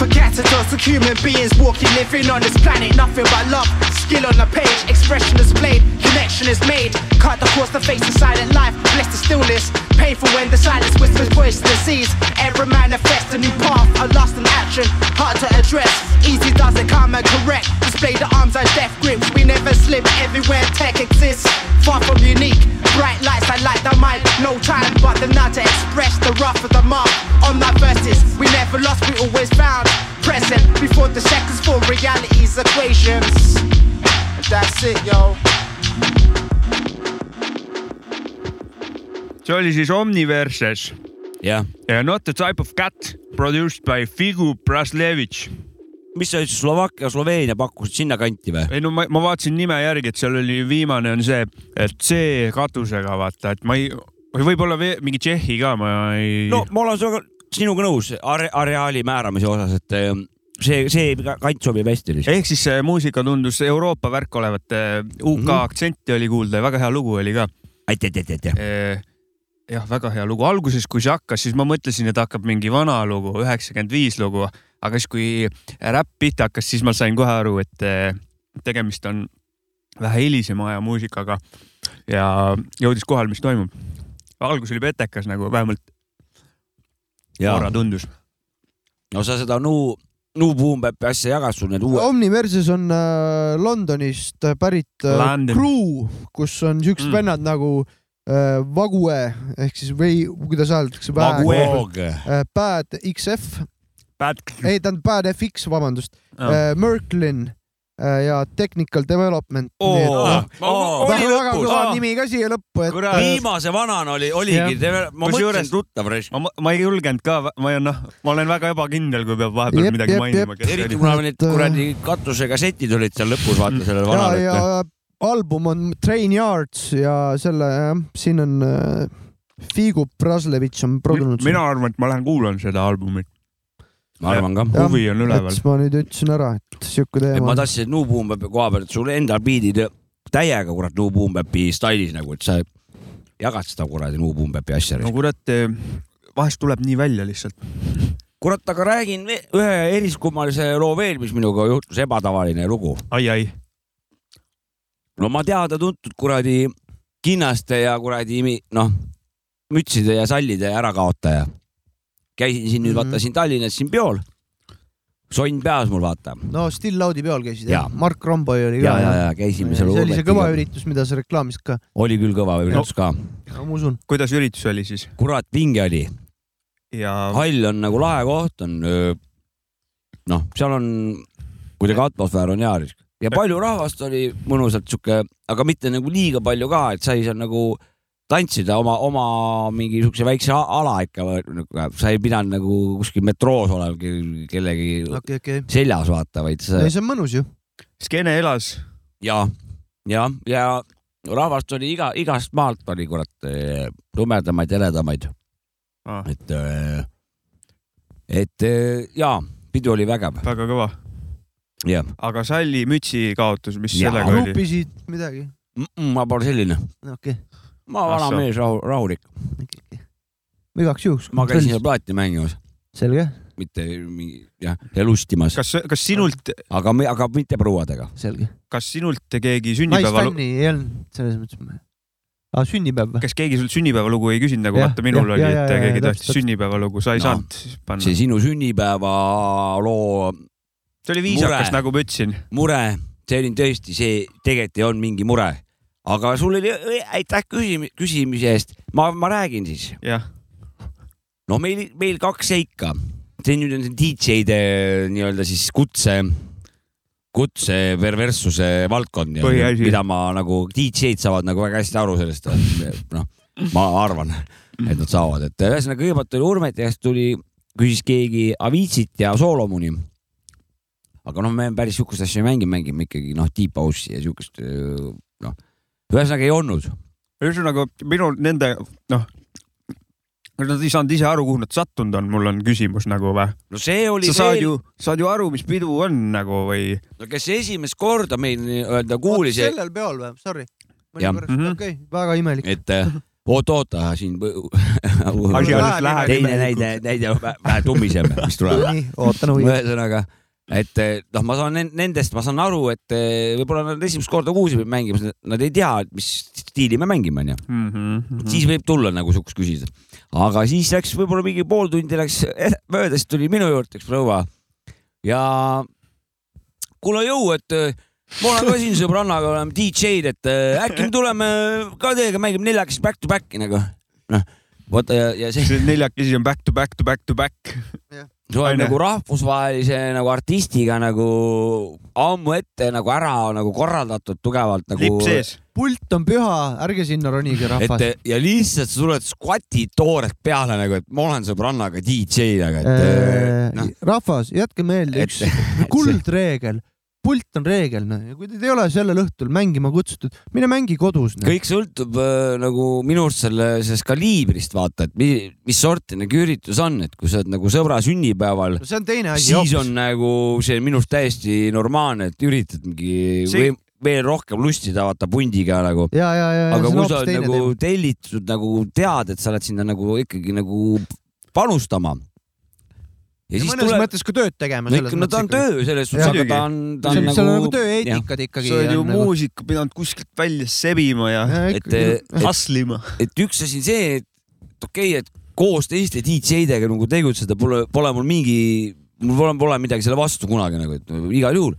For catheters to human beings walking, living on this planet, nothing but love. Skill on the page, expression displayed, connection is made. Cut across the face of silent life, bless the stillness. Painful when the silence whispers voice to the seas. Every manifest a new path, a lost in action, hard to address. Easy does it and correct. Display the arms and death grips, we never slip everywhere tech exists. Far from unique, bright lights that light the mind. No time but the now to express the rough of the mark. On my verses, we never lost, we always found. Present before the seconds for reality's equations. And That's it, yo. see oli siis Omniverses jah, ja Not the type of cat produced by Figu Braslevitš. Mis sa ütlesid, Slovakkia, Sloveenia pakkusid sinnakanti või? ei no ma, ma vaatasin nime järgi, et seal oli viimane on see, et C katusega vaata, et ma ei, või võib-olla mingi Tšehhi ka, ma ei no ma olen sinuga, sinuga nõus are, areaali määramise osas, et eh, see, see kant sobib hästi ehk siis see muusika tundus Euroopa värk olevat, UK mm -hmm. aktsenti oli kuulda ja väga hea lugu oli ka. aitäh, jah, väga hea lugu, alguses, kui see hakkas, siis ma mõtlesin, et hakkab mingi vana lugu, üheksakümmend viis lugu, aga siis, kui räpp pihta hakkas, siis ma sain kohe aru, et eh, tegemist on vähe hilisema aja muusikaga ja jõudis kohale, mis toimub. algus oli petekas nagu vähemalt korra tundus. no sa seda New, New Boom Bap'i asja jagad sul need uued. Omniverses on äh, Londonist pärit äh, London. crew, kus on siuksed Mm. mm. vennad nagu äh, Vague ehk siis või kuidas öeldakse. Vague. Bad XF. Ei, tähendab Bad FX, vabandust Ah. äh,. Merklin äh, ja Technical Development. Oo, oli väga kõva Aa. nimi ka siia lõppu, et. viimase vanana oli, oligi, ma mõtlesin tuttav raisk. ma, ma ei julgenud ka, ma ei noh, ma olen väga ebakindel, kui peab vahepeal Jep, midagi jep, mainima. eriti kuna need kuradi katusega setid olid seal lõpus, vaata sellel ja, vanal, ja album on Train Yards ja selle jah, siin on äh, Figu Braslevitš on produnud. mina arvan, et ma lähen kuulan seda albumit. ma arvan ka. huvi on üleval et. ma nüüd ütlesin ära, et siuke et ma teema. tahtsin New Boom Bap'i koha pealt, sul endal biidid täiega kurat New Boom Bap'i stailis nagu, et sa jagad seda kuradi New Boom Bap'i asja no. kurat, vahest tuleb nii välja lihtsalt. kurat, aga räägin ühe eriskummalise loo veel, mis minuga juhtus, ebatavaline lugu. ai, ai. No ma teada-tuntud kuradi kinnaste ja kuradi mi- noh, mütside ja sallide ärakaotaja. käisin siin nüüd Mhm. vaata siin Tallinnas siin peol. sonn peas mul vaata. no Still Loudi peol käisid Jaa. jah? Mark Romboy oli ka. ja, ja, ja käisime seal. see oli see kõva. üritus, mida sa reklaamisid ka. oli küll kõva üritus ka. ma usun. kuidas üritus oli siis? kurat, vinge oli. ja hall on nagu lahe koht on. noh, seal on kuidagi atmosfäär on hea ja palju rahvast oli mõnusalt sihuke, aga mitte nagu liiga palju ka, et sai seal nagu tantsida oma, oma mingi siukse väikse ala ikka, sa ei pidanud nagu kuskil metroos olema ke- kellegi okei, okei. seljas vaata, vaid sa ei, see on mõnus ju. skeene elas. ja, ja, ja rahvast oli iga, igast maalt oli kurat eh, tumedamaid, heledamaid Ah. et, et eh, ja pidu oli vägev. väga kõva. jah, aga salli mütsi kaotus, mis Jaa. sellega oli? rupisid midagi. ma pole selline, okei, ma vana Ah soo. mees, rahu, rahulik, igaks juhuks. ma käisin seal plaati mängimas, selge, mitte mingi jah, ja lustimas, kas, kas sinult, aga, aga mitte prouadega. selge. kas sinult keegi sünnipäeva, naisfänni ei olnud selles mõttes. aa, sünnipäev või? kas keegi sult sünnipäevalugu ei küsinud nagu Jah, vaata minul jah, oli, ja, et ja, ja, keegi ja, tahtis sünnipäevalugu, sa ei No. saanud panna see. sinu sünnipäevaloo see oli viisakas nagu ma ütlesin. mure, see oli tõesti, see tegelikult ei olnud mingi mure, aga sul oli, aitäh küsimi-, küsimise eest, ma, ma räägin siis. no meil, meil kaks seika, see nüüd on see DJ-de nii-öelda siis kutse, kutse perverssuse valdkond, mida ma nagu DJ-d saavad nagu väga hästi aru sellest, noh, ma arvan, et nad saavad, et ühesõnaga kõigepealt oli Urmeti käest tuli, küsis keegi Avicit ja Solomoni. Aga noh, me päris sihukest asja ei mängi, mängime ikkagi noh, Deep House'i ja sihukest noh, ühesõnaga ei olnud ühesõnaga minul nende noh, kas nad ei saanud ise aru, kuhu nad sattunud on, mul on küsimus nagu või? no see oli sa saad veel ju, saad ju aru, mis pidu on nagu või? no kes esimest korda meil nii-öelda kuulis, sellel peol või? Sorry. Jah. Mhm. okei, väga imelik. et äh, oot-oota siin Asi alles läheb teine näide, näide vä- vähe tummisem, mis tuleb. nii, ootan huviga. ühesõnaga, et eh, noh, ma saan nen- nendest, ma saan aru, et eh, võib-olla nad esimest korda kuulsid mängimas, nad ei tea, mis stiili me mängime, onju. Mhm. siis võib tulla nagu siukest küsida. aga siis läks võib-olla mingi pool tundi läks mööda, siis tuli minu juurde üks proua ja kuule jõu, et eh, ma olen ka siin sõbrannaga oleme DJ-d, et äkki me tuleme ka teiega mängime neljakesi back to back'i nagu. noh, vaata ja, ja see see neljakesi on back to back to back to back. sa oled Aine. nagu rahvusvahelise nagu artistiga nagu ammu ette nagu ära nagu korraldatud tugevalt nagu. lipp sees. pult on püha, ärge sinna ronige, rahvas. et ja lihtsalt sa tuled skvati toorelt peale nagu, et ma olen sõbrannaga DJ nagu, et noh, rahvas, jätke meelde Et- üks kuldreegel, pult on reegel, noh, kui teid ei ole sellel õhtul mängima kutsutud, mine mängi kodus. noh. kõik sõltub äh, nagu minu arust selle, sellest kaliibrist vaata, et mi, mis sorti nagu üritus on, et kui sa oled nagu sõbra sünnipäeval, see on teine asi siis on nagu see minu arust täiesti normaalne, et üritad mingi See- või, veel rohkem lustida vaata pundiga nagu. aga kui sa oled nagu tellitud nagu tead, et sa oled sinna nagu ikkagi nagu panustama. Ja ja siis mõnes tuleb, mõttes ka tööd tegema. no ikka, no ta on töö selles suhtes, aga ta on, ta on nagu, seal on nagu tööeetikad ikkagi. sa oled ju muusika pidanud kuskilt välja sebima ja et, et, haslima. et üks asi on see, et okei okay,, et koos teiste DJ-dega nagu tegutseda pole, pole mul mingi, mul pole, pole midagi selle vastu kunagi nagu, et igal juhul.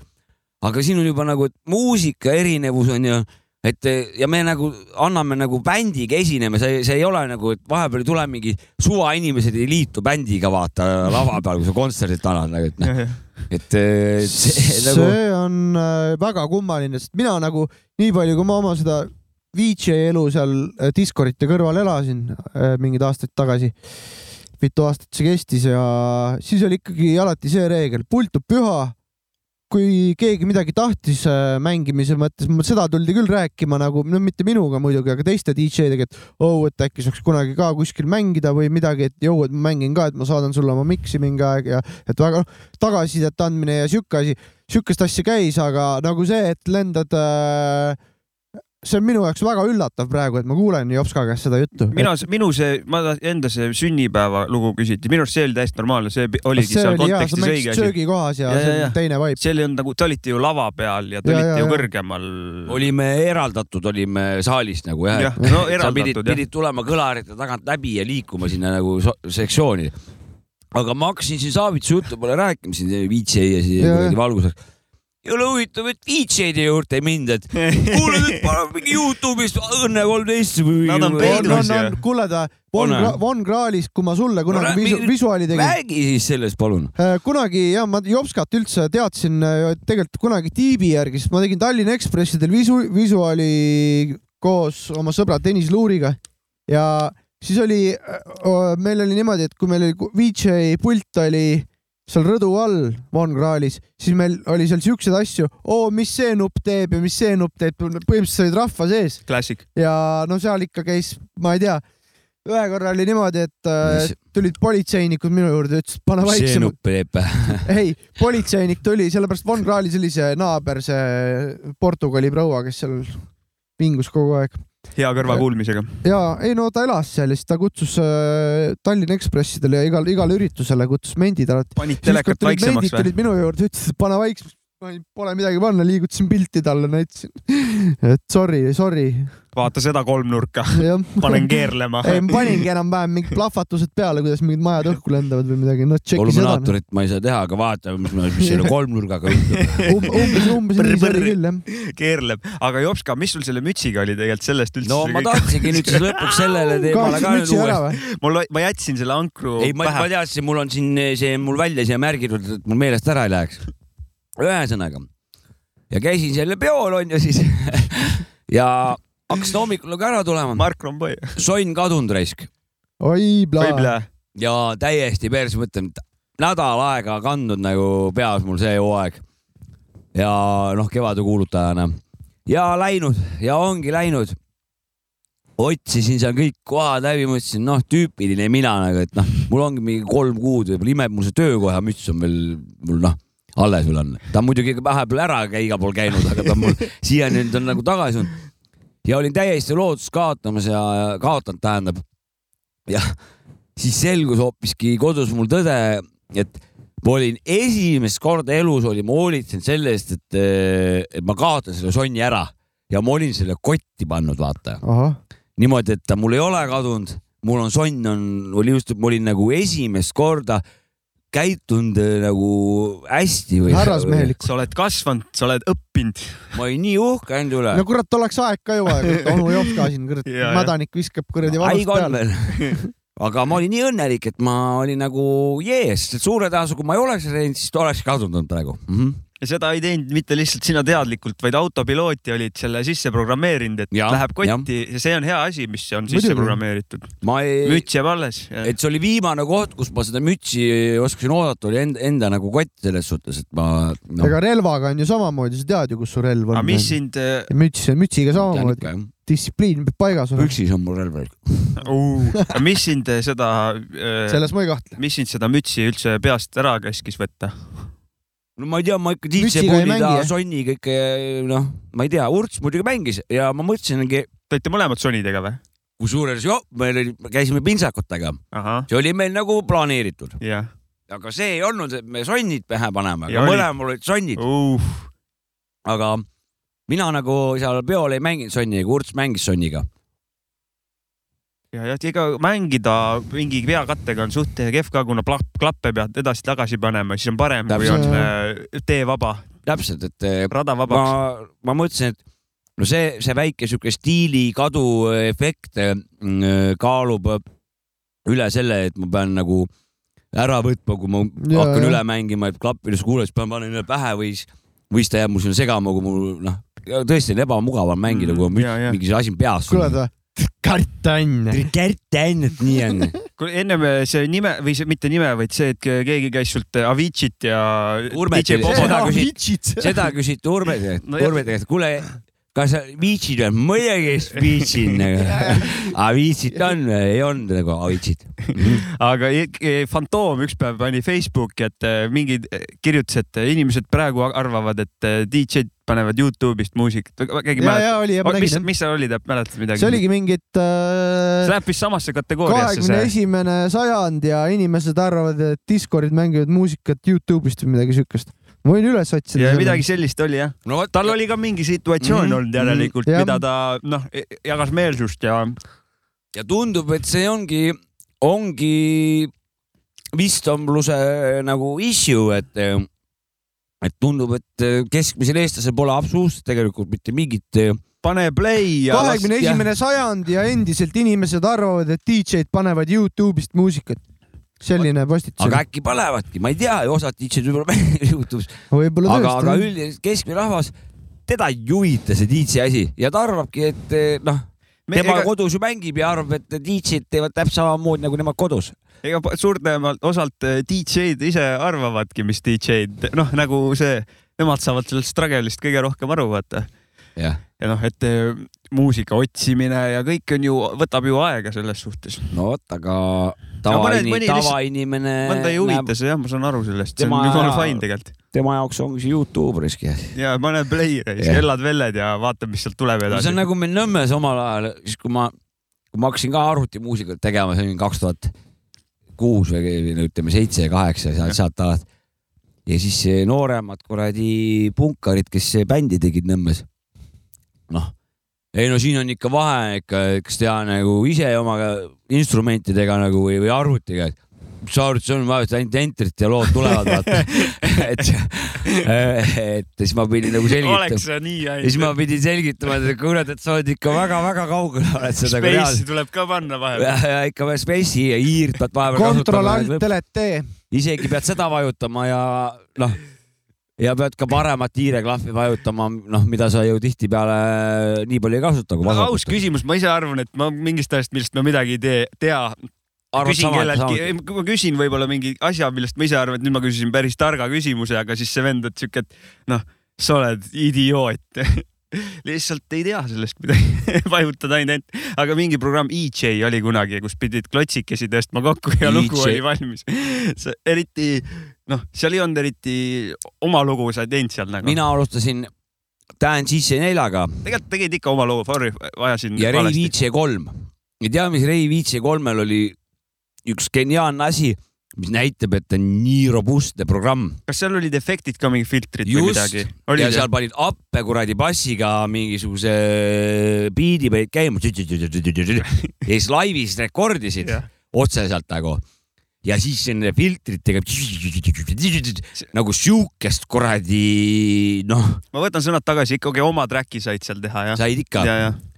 aga siin on juba nagu, et muusika erinevus on ju, et ja me nagu anname nagu bändiga esineme, see, see ei ole nagu, et vahepeal ei tule mingi suvainimesed ei liitu bändiga vaata lava peal, kui sa kontserdit annad nagu, et noh, et eh, see nagu see on äh, väga kummaline, sest mina nagu nii palju, kui ma oma seda VJ elu seal diskorite kõrval elasin mingid aastaid tagasi, mitu aastat see kestis ja siis oli ikkagi alati see reegel, pult on püha. Kui keegi midagi tahtis äh, mängimise mõttes, seda tuldi küll rääkima nagu, no mitte minuga muidugi, aga teiste DJ-dega, et oh, et äkki saaks kunagi ka kuskil mängida või midagi, et jõu, et ma mängin ka, et ma saadan sulle oma miksi mingi aeg ja et väga noh, tagasisidet andmine ja sihuke asi, sihukest asja käis, aga nagu see, et lendad äh, see on minu jaoks väga üllatav praegu, et ma kuulen Jopska käest seda juttu. mina, minu see, ma enda see sünnipäeva lugu küsiti, minu arust see oli täiesti normaalne, see oligi see seal oli kontekstis õige asi. söögikohas ja, Ja, ja see ja, ja. on teine vibe. ei olnud nagu, te olite ju lava peal ja te Ja, olite ja, ju ja. kõrgemal. olime eraldatud, olime saalist nagu jah Jah, no sa eraldatud, pidid, pidid tulema kõlarite tagant läbi ja liikuma sinna nagu so- sektsiooni. aga ma hakkasin siin Saavitsa juttu pole rääkima siin ja siin Ja, kuradi ja. valguseks. Jõle huvitav, et VJ-de juurde ei mind, et kuule nüüd paneme mingi Youtube'ist Õnne kolmteist või. Nad on peidus on, kuule ta, Von On, Gra-, Von Krahlis, kui ma sulle kunagi räägi- visu, visuaali tegin. räägi siis sellest, palun. kunagi ja ma Jopskat üldse teadsin äh, tegelikult kunagi tiibi järgi, sest ma tegin Tallinna Ekspressidel visu, visuaali koos oma sõbra Tõnis Luuriga ja siis oli, meil oli niimoodi, et kui meil oli VJ pult oli seal rõdu all Von Krahlis, siis meil oli seal siukseid asju, oo, mis see nupp teeb ja mis see nupp teeb, põhimõtteliselt olid rahva sees Classic. ja no seal ikka käis, ma ei tea, ühe korra oli niimoodi, et äh, Mis- tulid politseinikud minu juurde, ütlesid, pane see vaiksemalt. nupp teeb. ei, politseinik tuli, sellepärast Von Krahlis oli see naaber, see Portugali proua, kes seal vingus kogu aeg. Hea kõrvakuulmisega. ja ei no ta elas seal ja siis ta kutsus äh, Tallinna Ekspressidele ja igal, igale üritusele kutsus mendid alati. panid telekat vaiksemaks või? tulid minu juurde, ütlesid, pane vaiksemaks. ma ei, pole midagi panna, liigutasin pilti talle, näitasin. et sorry, sorry. Vaata seda kolmnurka, panen keerlema. ei, ma paningi enam-vähem mingid plahvatused peale, kuidas mingid majad õhku lendavad või midagi, noh tšeki seda. Illuminaatorit ma ei saa teha, aga vaatame, mis, mis selle kolmnurgaga juhtub. umbes, umbes nii see oli küll jah. keerleb, aga Jopska, mis sul selle mütsiga oli tegelikult sellest üldse? no ma tahtsingi nüüd siis lõpuks sellele teemale ka nüüd uuesti. mul, ma jätsin selle ankru ei, ma, ma pähe. teadsin, mul on siin see mul välja siia märgitud, et mul meelest ära ei läheks. ühesõnaga ja käisin selle peol onju siis ja hakkasin hommikul nagu ära tulema. Mark Romboi. sonn kadunud raisk oi, võib pla. lää. ja täiesti perse, mõtlen, nädal aega kandnud nagu peas mul see hooaeg. ja noh, kevadekuulutajana ja läinud ja ongi läinud. otsisin seal kõik kohad läbi, mõtlesin, noh, tüüpiline mina nagu, et noh, mul ongi mingi kolm kuud võib-olla imeb, mul see töökoha müts on veel mul noh, alles veel on. ta on muidugi vahepeal ära igal pool käinud, aga ta on mul siiani nüüd on nagu tagasi olnud. Ja olin täiesti lootust kaotamas ja kaotanud tähendab. jah, siis selgus hoopiski kodus mul tõde, et ma olin esimest korda elus olin ma hoolitsenud selle eest, et, et ma kaotan selle sonni ära. Ja ma olin selle kotti pannud, vaata. Niimoodi, et ta mul ei ole kadunud, mul on sonn on, oli just, ma olin nagu esimest korda käitunud äh, nagu hästi või. härrasmehelik. sa oled kasvanud, sa oled õppinud. ma olin nii uhke enda üle no. kurat, oleks aeg ka juba, onu Jopska siin, kurat mädanik viskab kuradi valust on peale. veel. aga ma olin nii õnnelik, et ma olin nagu jees, suure tõenäosusega, kui ma ei oleks läinud, siis ta oleks kadunud praegu mm. -hmm. Ja seda ei teinud mitte lihtsalt sina teadlikult, vaid autopilooti olid selle sisse programmeerinud, et Ja, ja, läheb kotti ja see on hea asi, mis on sisse Muidugi. programmeeritud. ei, müts jääb alles. et see oli viimane koht, kus ma seda mütsi oskasin oodata, oli enda, enda nagu kott selles suhtes, et ma no,. ega relvaga on ju samamoodi, sa tead ju, kus su relv on. aga mis sind, müts, mütsiga samamoodi, distsipliin peab paigas olema. püksis on mul relv. mis sind äh, seda, selles ma ei kahtle. mis sind seda mütsi üldse peast ära käskis võtta? No ma ei tea, ma ikka DJ mängi, ta jah? sonniga ikka noh, ma ei tea, Urts muidugi mängis ja ma mõtlesingi, Te olite mõlemad sonidega või? kusjuures jo, me käisime pintsakutega, see oli meil nagu planeeritud, jah aga see ei olnud, et me sonnid pähe paneme, Ja aga mõlemal olid sonnid, uh,. aga mina nagu seal peol ei mänginud sonniga, Urts mängis sonniga. ja, ja ega mängida mingi peakattega on suht kehv ka, kuna klappe pead edasi-tagasi panema, siis on parem, kui on äh, tee vaba, täpselt, et rada ma vabaks., ma mõtlesin, et no see, see väike sihuke stiili kadu efekt mm, kaalub üle selle, et ma pean nagu ära võtma, kui ma Ja, hakkan ja. üle mängima, et klappides kuuled, siis pean panen üle pähe või siis, või siis ta jääb mul sinna segama, kui mul noh, tõesti on ebamugav on mängida, kui on Mm, ja, ja. mingi asi peas. kuuled või? Kart-Ann. Kärt ainult nii on. kui ennem see nime või see mitte nime, vaid see, et keegi käis sult Avicit ja seda taga. küsit- seda küsiti Urve käest No Urve käest, kuule, kas sa viitsid või? muidugi viitsin nagu. aga viitsid on või? ei olnud nagu aga viitsid. aga Fantoom üks päev pani Facebooki, et äh, mingid äh, kirjutas, et inimesed praegu arvavad, et äh, DJ-d panevad Youtube'ist muusikat. keegi ja, ja mäletab? mis, mis see oli, mäletad midagi? see oligi mingit see äh, läheb vist samasse kategooriasse kahekümne see. esimene sajand ja inimesed arvavad, et Discordid mängivad muusikat Youtube'ist või midagi siukest. Ma võin üles otsida. ja midagi sellist oli jah. no tal oli ka mingi situatsioon Mhm, olnud järelikult, jah. mida ta noh, jagas meelsust ja ja tundub, et see ongi, ongi wisdomluse nagu issue, et, et tundub, et keskmisel eestlasel pole absoluutselt tegelikult mitte mingit pane play ja kahekümne esimene sajand ja endiselt inimesed arvavad, et DJ-d panevad Youtube'ist muusikat. Selline postitus aga. äkki panevadki, ma ei tea, osad DJ-d võib-olla Youtube'is, võib-olla aga, aga üldiselt keskmine rahvas, teda ei huvita see DJ asi ja ta arvabki, et noh, Me- tema ega- kodus ju mängib ja arvab, et DJ-d teevad täpselt samamoodi nagu nemad kodus. ega suuremalt osalt DJ-d ise arvavadki, mis DJ-d, noh nagu see, nemad saavad sellest struggle'ist kõige rohkem aru, vaata. jah, ja noh, et äh, muusika otsimine ja kõik on ju, võtab ju aega selles suhtes. no vot, aga mõned- tavaini- mõni lihtsalt- tavainimene mõnda ei huvita see jah, ma saan aru sellest, see on jumala fine tegelikult. tema jaoks ongi see Youtube riski asi. ja pane play, siis Jah. kellad-velled ja vaata, mis sealt tuleb see edasi on. nagu meil Nõmmes omal ajal, siis kui ma, kui ma hakkasin ka arvutimuusikat tegema, see oli kaks tuhat kuus või no ütleme seitse ja kaheksa sealt, sealt alati. ja siis see nooremad kuradi punkarid, kes bändi tegid Nõmmes. noh, ei no siin on ikka vahe ikka, kas teha nagu ise oma instrumentidega nagu või, või arvutiga, et mis sa arvad, see on vaja ainult enter'it ja lood tulevad, vaata. et, et siis ma pidin nagu selgitama siis ma pidin selgitama, et kurat, et sa oled ikka väga-väga kaugel oled seda kui Space'i tuleb ka panna vahepeal. ja, ja ikka veel space'i ja hiirt pead vahepeal kontroll alt kasutama. delete. isegi pead seda vajutama ja noh, ja pead ka paremat hiireklahvi vajutama, noh, mida sa ju tihtipeale nii palju ei kasuta aus küsimus, ma ise arvan, et ma mingist asjast, millest ma midagi ei tee, tea, küsin kelleltki, ma küsin võib-olla mingi asja, millest ma ise arvan, et nüüd ma küsisin päris targa küsimuse, aga siis see vend on siuke, et noh, sa oled idioot. lihtsalt ei tea sellest midagi, vajutad ainult, aga mingi programm EJ oli kunagi, kus pidid klotsikesi tõstma kokku ja lugu EJ. oli valmis. eriti noh, seal ei olnud eriti oma lugu sa ei teinud seal nagu. mina alustasin Dan sisse neljaga tegelikult tegid ikka oma loo, sorry, vajasin. ja Ray Viitse kolm. ja tead, mis Ray Viitse kolmel oli üks geniaalne asi, mis näitab, et ta on nii robustne programm kas seal olid efektid ka mingi filtrid või just midagi? ja seal panid appe kuradi bassiga mingisuguse biidi panid käima ja siis laivis rekordisid otse sealt nagu ja siis nende filtritega nagu siukest kuradi noh, ma võtan sõnad tagasi, ikkagi oma track'i said seal teha jah? said ikka.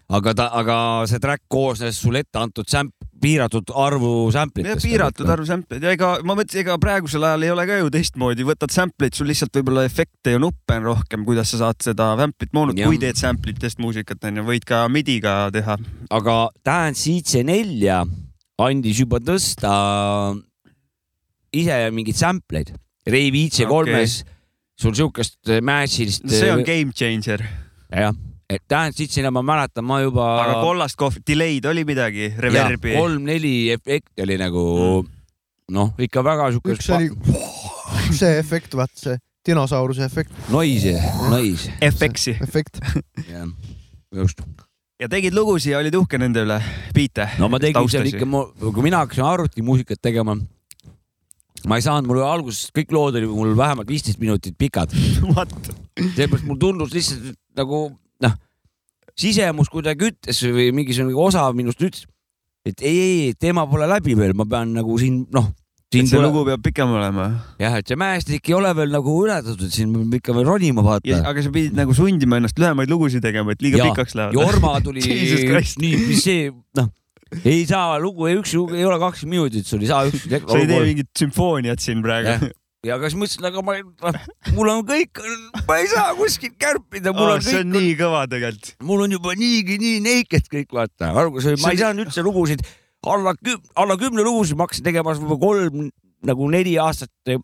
Aga ta, aga see track koosnes sulle ette antud sämp-, piiratud arvu sample itest. piiratud arv sampleid ja ega ma mõtlesin, ega praegusel ajal ei ole ka ju teistmoodi, võtad sample'id, sul lihtsalt võib-olla efekte ja nuppe on rohkem, kuidas sa saad seda sample'it moonutada, kui teed sample itest muusikat onju, võid ka midiga teha. aga Dance seitse nelja andis juba tõsta ise mingeid sample eid. Ray viitse Okei. kolmes sul siukest match'ilist. see on game changer. jah, et Dance seitse nelja ma mäletan, ma juba. aga kollast kohvi, delay'd oli midagi, reverbi? kolm-neli efekti oli nagu noh, ikka väga siukest. üks oli see efekt, vaat see dinosauruse efekt. Noise, noise. FX-i. efekt. jah, just. ja tegid lugusid ja olid uhke nende üle, biite. no ma tegin seal ikka, kui mina hakkasin arvutimuusikat tegema, ma ei saanud, mul alguses kõik lood olid mul vähemalt viisteist minutit pikad. Seepärast mul tundus lihtsalt nagu noh, sisemus kuidagi ütles või mingisugune osa minust ütles, et ei, ei, teema pole läbi veel, ma pean nagu siin noh. et see lugu peab pikem olema. jah, et see mäestik ei ole veel nagu ületatud, siin peab ikka veel ronima vaata. aga sa pidid nagu sundima ennast lühemaid lugusid tegema, et liiga Jaa. pikaks lähevad. Jorma tuli nii, mis see noh, ei saa lugu, üks lugu ei ole kakskümmend minutit, sul ei saa üks. sa ei tee mingit sümfooniat siin praegu. ja aga siis mõtlesin, aga ma, mul on kõik, ma ei saa kuskilt kärpida, mul on see on kõik, nii kõva tegelikult. mul on juba niigi nii naked kõik vaata, alguses oli, ma ei saanud üldse lugusid alla küm-, alla kümne lugusid ma hakkasin tegema võib-olla kolm nagu neli aastat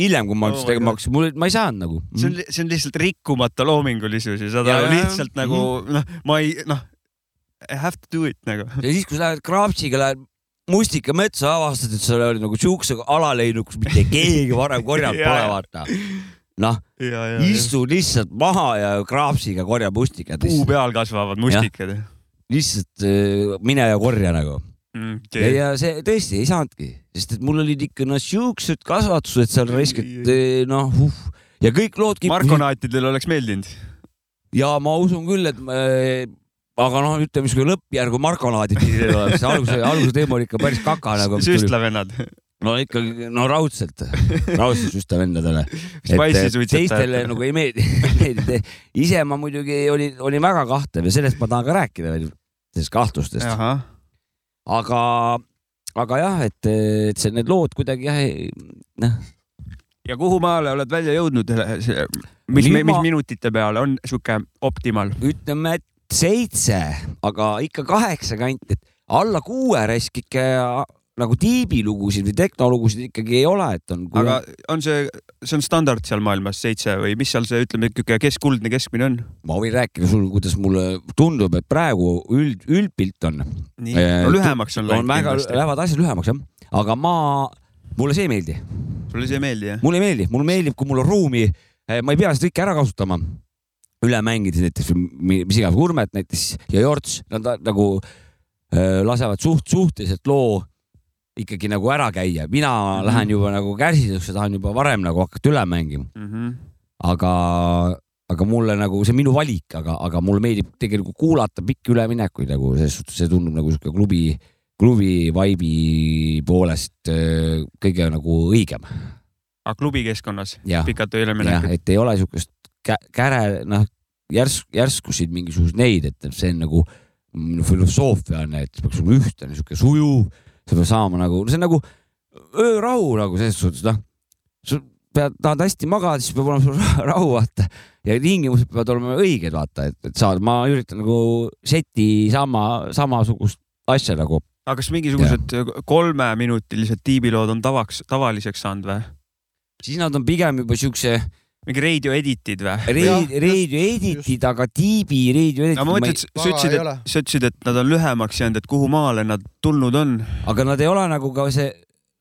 hiljem, kui ma Oh üldse my tegema hakkasin, mul, ma ei saanud nagu. see on, see on lihtsalt rikkumata loomingulisus ja ja, ja. lihtsalt nagu noh, ma ei noh, I have to do it nagu. ja siis, kui sa lähed kraapsiga, lähed mustikametsa, avastad, et seal oli nagu siukse alaleinu, kus mitte keegi varem korjanud Ja, pole, vaata. noh, istu lihtsalt maha ja kraapsiga korja mustikat. puu peal kasvavad mustikad. lihtsalt äh, mine ja korja nagu. Mm, ja, ja see tõesti ei saanudki, sest et mul olid ikka no siuksed kasvatused seal raiskelt noh uh. ja kõik lood. Markonaatidel oleks meeldinud. ja ma usun küll, et äh, aga noh, ütleme niisugune lõppjärgu markonaadid pidid olema, sest alguse, alguse teema oli ikka päris kaka nagu. süstlavennad. no ikkagi, no raudselt, raudselt. Spice'i suitsetajad. teistele nagu ei meeldi, meeldi. ise ma muidugi olin, olin väga kahtlev ja sellest ma tahan ka rääkida veel, sellest kahtlustest. aga, aga jah, et, et see, need lood kuidagi jah, noh, ja kuhu maale oled välja jõudnud? mis, Nüüd mis ma- minutite peale on sihuke optimal? ütleme, et seitse, aga ikka kaheksa kanti, et alla kuue raisk ikka nagu tiibilugusid või tehnolugusid ikkagi ei ole, et on. aga on see, see on standard seal maailmas seitse või mis seal see, ütleme, niisugune keskkuldne keskmine on? ma võin rääkida sulle, kuidas mulle tundub, et praegu üld, üldpilt on. Nii, no lühemaks on läinud väga, kindlasti. lähevad asjad lühemaks jah, aga ma, mulle see ei meeldi. sulle see ei meeldi jah? mulle ei meeldi, mulle meeldib, kui mul on ruumi, ma ei pea seda kõike ära kasutama. Üle mängides näiteks mis iganes, Urmet näiteks ja Jorts, nad nagu äh, lasevad suht, suhteliselt loo ikkagi nagu ära käia, mina mm. -hmm. lähen juba nagu kärsituks ja tahan juba varem nagu hakata üle mängima. Mhm. aga, aga mulle nagu see on minu valik, aga, aga mulle meeldib tegelikult kuulata pikki üleminekuid nagu selles suhtes, see tundub nagu sihuke klubi, klubi vibe'i poolest äh, kõige nagu õigem. aga klubikeskkonnas Jah. pikad jah, üleminekud. et ei ole siukest kä- käre, noh, järsk, järskusid mingisuguseid neid, et see on nagu minu filosoofia on, et peaks olema ühtlane, sihuke sujuv, sa pead saama nagu, see on nagu öörahu nagu selles suhtes, noh. sa pead, tahad hästi magada, siis peab olema rahu, vaata. ja tingimused peavad olema õiged, vaata, et, et saad, ma üritan nagu seti sama, samasugust asja nagu. aga kas mingisugused kolmeminutilised tiibilood on tavaks, tavaliseks saanud või? siis nad on pigem juba siukse mingi radio edit'id või? reid, reidio edit'id, aga tiibi reidio edit'id. ma mõtlen, et sa ütlesid, et sa ütlesid, et nad on lühemaks jäänud, et kuhu maale nad tulnud on? aga nad ei ole nagu ka see,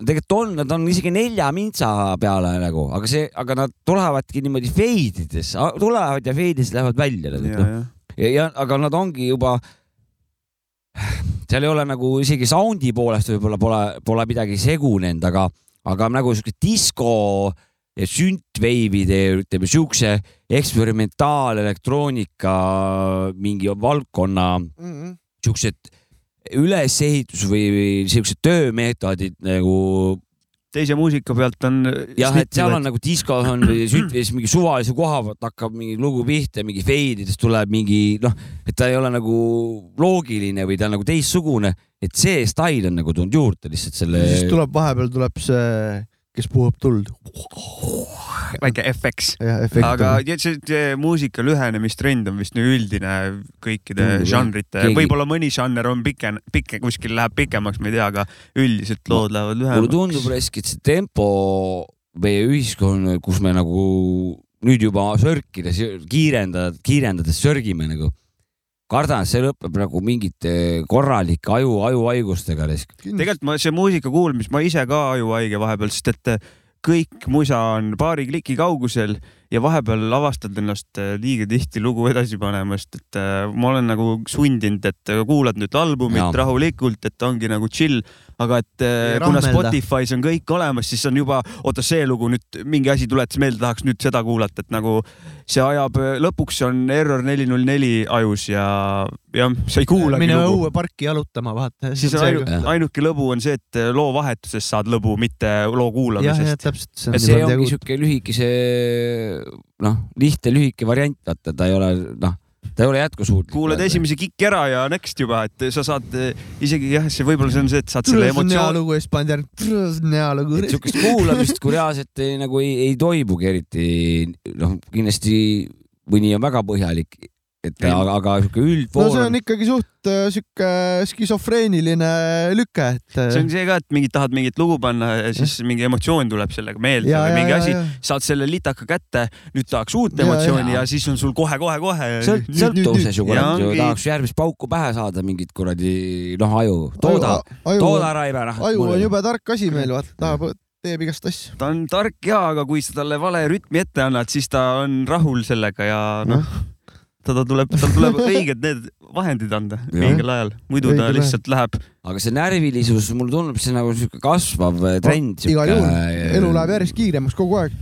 tegelikult on, nad on isegi nelja mintsa peale nagu, aga see, aga nad tulevadki niimoodi feidides, tulevad ja feidides lähevad välja nagu Ja, noh. ja, ja aga nad ongi juba, seal ei ole nagu isegi sound'i poolest võib-olla pole, pole midagi segunenud, aga, aga nagu siuke disko ja süntveivide, ütleme siukse eksperimentaalelektroonika mingi valdkonna Mhm. siuksed ülesehitus või, või siuksed töömeetodid nagu teise muusika pealt on. jah, et seal on nagu diskos on või sütvis mingi suvalise koha pealt hakkab mingi lugu pihta, mingi feididest tuleb mingi noh, et ta ei ole nagu loogiline või ta on nagu teistsugune, et see stail on nagu tulnud juurde lihtsalt selle. siis tuleb vahepeal tuleb see, kes puhub tuld. väike FX. jah, efekt aga see, see muusika lühenemistrend on vist nii üldine kõikide jah. žanrite, võib-olla mõni žanr on pikem, pikem, kuskil läheb pikemaks, ma ei tea, aga üldiselt lood lähevad mulle lühemaks. tundub raisk, et see tempo meie ühiskonna, kus me nagu nüüd juba sörkides, kiirendada, kiirendades sörgime nagu. kardan, et see lõpeb nagu mingite korralike aju, ajuhaigustega tegelikult ma see muusika kuulmist, ma ise ka ajuhaige vahepeal, sest et kõik musa on paari kliki kaugusel ja vahepeal avastad ennast äh, liiga tihti lugu edasi panemast, et äh, ma olen nagu sundinud, et äh, kuulad nüüd albumit Jaa. rahulikult, et ongi nagu chill, aga et äh, Ei kuna rammelda. Spotify's on kõik olemas, siis on juba, oota see lugu nüüd mingi asi tuletas meelde, tahaks nüüd seda kuulata, et nagu see ajab, lõpuks on Error neli null neli ajus ja jah, sa ei kuulagi mine lugu õue parki jalutama, vaata. siis on ainu, ainuke lõbu on see, et loo vahetuses saad lõbu, mitte loo kuulamisest. täpselt. et see ongi siuke lühikese, noh, lihtne lühike variant, vaata, ta ei ole, noh, ta ei ole jätkusuutlik. kuulad esimese kiki ära ja next juba, et sa saad eh, isegi jah, see võib-olla see on see, et saad selle emotsiooni. lugu ja siis paned järgi, see on hea lugu. et siukest kuulamist, kui reaalselt ei, nagu ei, ei toimugi eriti, noh, kindlasti mõni on väga põhjalik, et Ei. aga, aga siuke no üldfoon see on ikkagi suht äh, sihuke skisofreeniline lüke, et. see on see ka, et mingit tahad mingit lugu panna ja siis mingi emotsioon tuleb sellega meelde Ja, või ja, mingi ja, asi ja., saad selle litaka kätte, nüüd tahaks uut Ja, emotsiooni ja. ja siis on sul kohe-kohe-kohe. sõlt-, sõltuvuses ju Ja kurat ju ongi- tahaks järgmist pauku pähe saada, mingit kuradi noh, aju, tooda, aju, tooda Raive noh. aju on jube tark asi meil, vaata, tahab, teeb igast asju. ta on tark ja, aga kui sa talle vale rütmi ette annad, siis ta on rahul sellega ja noh, teda tuleb, tal tuleb õiged need vahendid anda mingil ajal, muidu ta Õigel lihtsalt läheb. aga see närvilisus, mulle tundub, see nagu siuke kasvav trend. igal juhul, elu läheb järjest kiiremaks kogu aeg.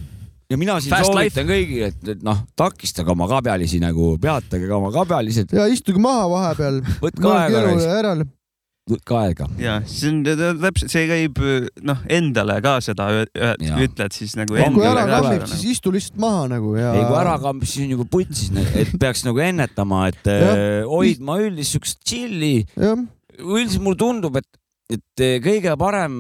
ja mina siin Fast soovitan kõigile, et, et noh, takistage oma kabjalisi nagu, peatage ka oma kabjalised, ja istuge maha vahepeal, võtke aega võtke aega. ja see on täpselt, see käib noh, endale ka seda ütled siis nagu kui ära ka kammib, siis istu lihtsalt maha nagu ja. ei, kui ära kambib, siis on juba putsis, et peaks nagu ennetama, et hoidma üldist siukest chill'i. jah, üldiselt mulle tundub, et, et eh, kõige parem,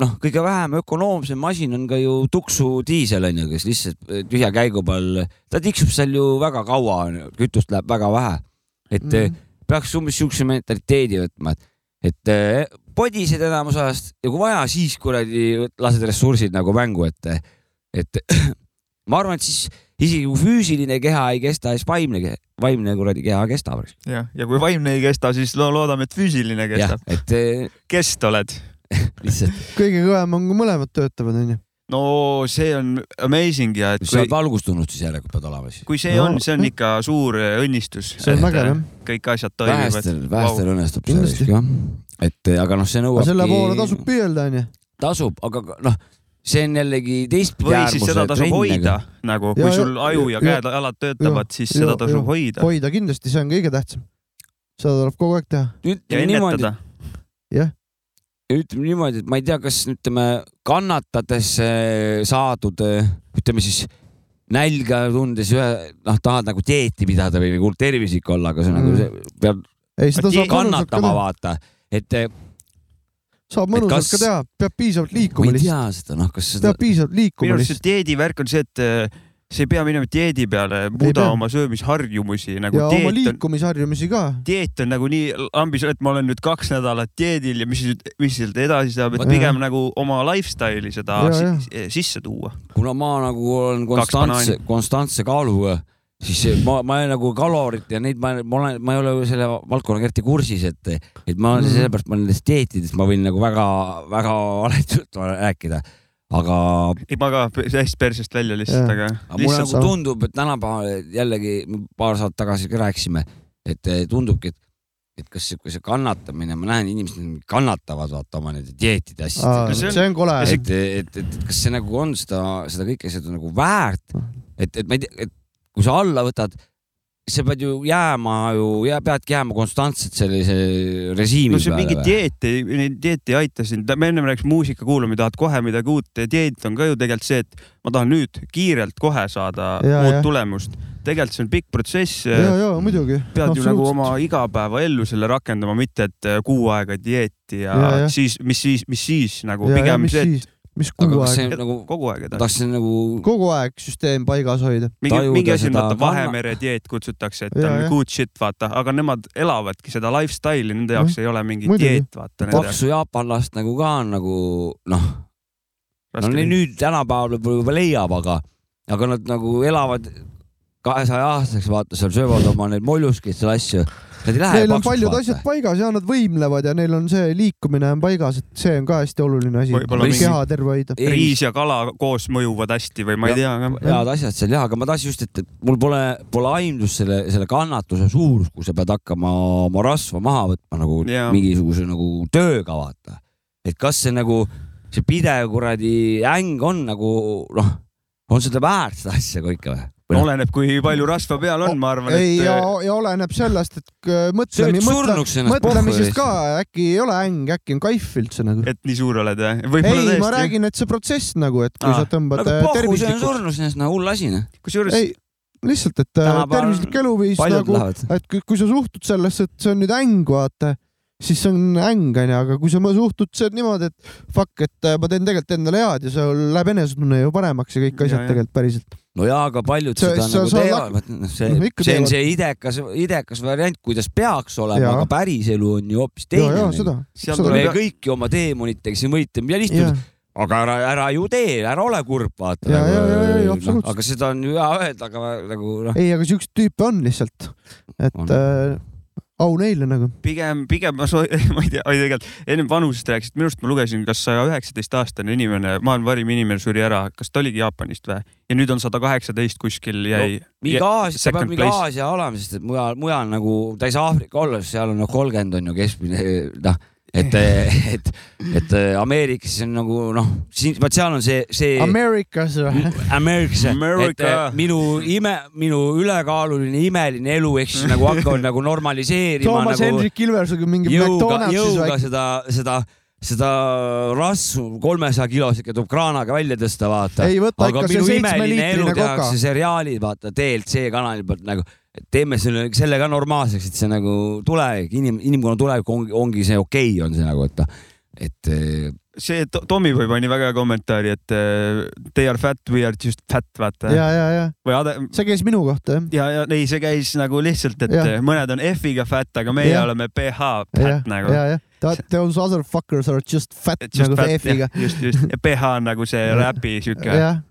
noh, kõige vähem ökonoomsem masin on ka ju tuksu diisel onju, kes lihtsalt eh, tühja käigu peal, ta tiksub seal ju väga kaua, kütust läheb väga vähe. et mm. Mhm. peaks umbes siukse mentaliteedi võtma, et, et eh, podised enamus ajast ja kui vaja, siis kuradi lased ressursid nagu mängu, et, et ma arvan, et siis isegi kui füüsiline keha ei kesta, siis vaimne, vaimne kuradi keha kestab. jah, ja kui vaimne ei kesta, siis lo- loodame, et füüsiline kestab., et eh, kest oled? lihtsalt kõige kõvem on, kui mõlemad töötavad, onju. No see on amazing ja et sa oled kui, valgustunud siis järelikult pead olema siis. kui see No, on, see on ikka suur äh, õnnistus. See on vägev, jah. kõik asjad toimivad vähestel, vähestel wow. õnnestub see risk jah. et eh, aga noh, see nõuabki. selle poole tasub püüelda, onju. tasub, aga noh, see on jällegi teistpidi või siis seda tasub hoida, nagu Ja, kui ja- sul aju ja ja- käed-jalad töötavad, siis seda tasub hoida hoida kindlasti, see on kõige tähtsam. seda tuleb kogu aeg teha. ja ennetada. Ütleme niimoodi, et ma ei tea, kas ütleme kannatades eh, saadud, ütleme siis nälga tundes ühe, noh, tahad nagu dieeti pidada või nagu tervislik olla, aga see on Mm. nagu see peab ei, kannatama teha. vaata, et eh, saab mõnusalt kas- ka teha, peab piisavalt ma liikuma ei lihtsalt. tea seda, noh, kas seda peab piisavalt liikuma minu arust see lihtsalt. dieedivärk on see, et äh, sa ei pea minema dieedi peale, muuda oma söömisharjumusi nagu ja oma liikumisharjumusi ka. dieet on nagu nii lambis, et ma olen nüüd kaks nädalat dieedil ja mis, mis sealt edasi saab, et pigem nagu oma lifestyle'i seda Ja, ja. si- sisse tuua. kuna ma nagu olen konstantse konstantse kaaluga, siis ma, ma olen nagu kalorit ja neid ma, ma olen, ma ei ole selle valdkonnaga eriti kursis, et, et ma olen Mhm. sellepärast, ma nendest dieetidest ma võin nagu väga-väga valetult rääkida, aga ei, ma ka hästi persest välja lihtsalt, aga aga mulle nagu tundub, et tänapäeval jällegi paar saadet tagasi ka rääkisime, et eh, tundubki, et, et kas see, kui see kannatamine, ma näen inimesed kannatavad vaata oma nende dieetide asjadega. see on- see on kole. et, et, et kas see nagu on seda, seda kõike seda nagu väärt, et, et ma ei tea, et kui sa alla võtad, sa pead ju jääma ju ja peadki jääma konstantselt sellise režiimi no see mingi peale. dieet ei, dieet ei aita sind, me ennem rääkisime muusika kuulamine, tahad kohe midagi uut, dieet on ka ju tegelikult see, et ma tahan nüüd kiirelt kohe saada Ja, uut ja. tulemust. tegelikult see on pikk protsess. ja, ja muidugi. pead ju nagu oma igapäevaellu selle rakendama, mitte et äh, kuu aega dieeti ja, Ja, ja ja. siis, mis siis, mis siis nagu ja, ja pigem mis see, siis, mis see aeg, nagu, kogu aeg edasi. tahtsin nagu kogu aeg süsteem paigas hoida. mingi, mingi asi on vaata Vahemere dieet kutsutakse, et Ja, on ja. good shit vaata, aga nemad elavadki seda lifestyle'i, nende jaoks ei ole mingi muidugi. dieet vaata. paksu jaapanlast nagu ka on nagu noh, no nüüd tänapäeval võib-olla juba leiab, aga, aga nad nagu elavad kahesaja aastaseks, vaata seal söövad oma neid molluskeid seal asju. Nad ei lähe Neil on paljud vaata. asjad paigas ja nad võimlevad ja neil on see liikumine on paigas, et see on ka hästi oluline asi keha terve hoida. Riis ja kala koos mõjuvad hästi või ma ei tea. head asjad seal jah, aga ma tahtsin just, et, mul pole, pole aimdust selle, selle kannatuse suurus, kui sa pead hakkama oma rasva maha võtma nagu Jaa. mingisuguse nagu tööga vaata. et kas see nagu, see pidev kuradi äng on nagu noh, on seda väärt seda asja kõike või? oleneb, kui palju rasva peal on, ma arvan, ei, et ja, ja oleneb sellest, et äh, mõtlemi- ennast mõtlemisest ka äkki ei ole äng, äkki on kaif üldse nagu. et nii suur oled või? ei ma räägin, et see protsess nagu, et kui Aa. sa tõmbad äh, pohhu see on surnus, see on hull asi noh. kusjuures ei, lihtsalt, et äh, Tänapäeval tervislik eluviis nagu, et kui, kui sa suhtud sellesse, et see on nüüd äng, vaata, siis see on äng onju, aga kui sa suhtud see niimoodi, et fuck, et äh, ma teen tegelikult endale head ja sul läheb enesetunne ju paremaks ja kõik Ja, asjad ja. tegelikult päriselt. no jaa, aga paljud See- seda sa- nagu teevad, see ikka, see on see idekas, idekas variant, kuidas peaks olema, aga päriselu on ju hoopis ja, ja teine. seal tuleb kõiki oma teemonitega siin võitleme ja ja lihtsalt, aga ära, ära ju tee, ära ole kurb, vaata. Ja, ja, ja, ja, absoluutselt. aga seda on ju hea öelda, aga nagu noh, ei, aga siukseid tüüpe on lihtsalt, et On. äh, au neile nagu. pigem, pigem ma soo-, ma ei tea, oi tegelikult ennem vanusest rääkisid, minu arust ma lugesin, kas saja üheksateist aastane inimene, maailma varim inimene suri ära, kas ta oligi Jaapanist või? ja nüüd on sada kaheksateist kuskil jäi no,. mingi Aasia, ta peab second mingi place. Aasia olema, sest et mujal, mujal nagu, ta ei saa Aafrika olla, sest seal on noh, kolmkümmend on ju keskmine noh, et, et, et Ameerikas on nagu noh, siin, vaat seal on see, see Ameerikas või? Ameerikas, et eh, minu ime, minu ülekaaluline imeline elu, ehk siis nagu hakkavad nagu normaliseerima Toomas nagu Hendrik Ilversega mingi McDonaldsis jõuga seda, seda, seda rasvu kolmesaja kilosega tuleb kraanaga välja tõsta, vaata. ei võta aga ikka see minu imeline elu seitsmeliitrine koka tehakse. seriaalid, vaata TLC kanali pealt nagu, teeme selle, selle ka normaalseks, et see nagu tulevik, inim-, inimkonna tulevik ongi, ongi see okei okay, on see nagu, et, et eh, see To- Tommyboy pani väga hea kommentaari, et eh, they are fat, we are just fat, vaata. ja, ja, ja või Ade-, see käis minu kohta jah. ja, ja ei, see käis nagu lihtsalt, et ja. mõned on F-iga fat, aga meie ja. oleme PH ja fat, nagu. ja, ja those other fuckers are just fat Just nagu fat, F-iga. just, just. ja PH on nagu see Ja. räpi siuke jah,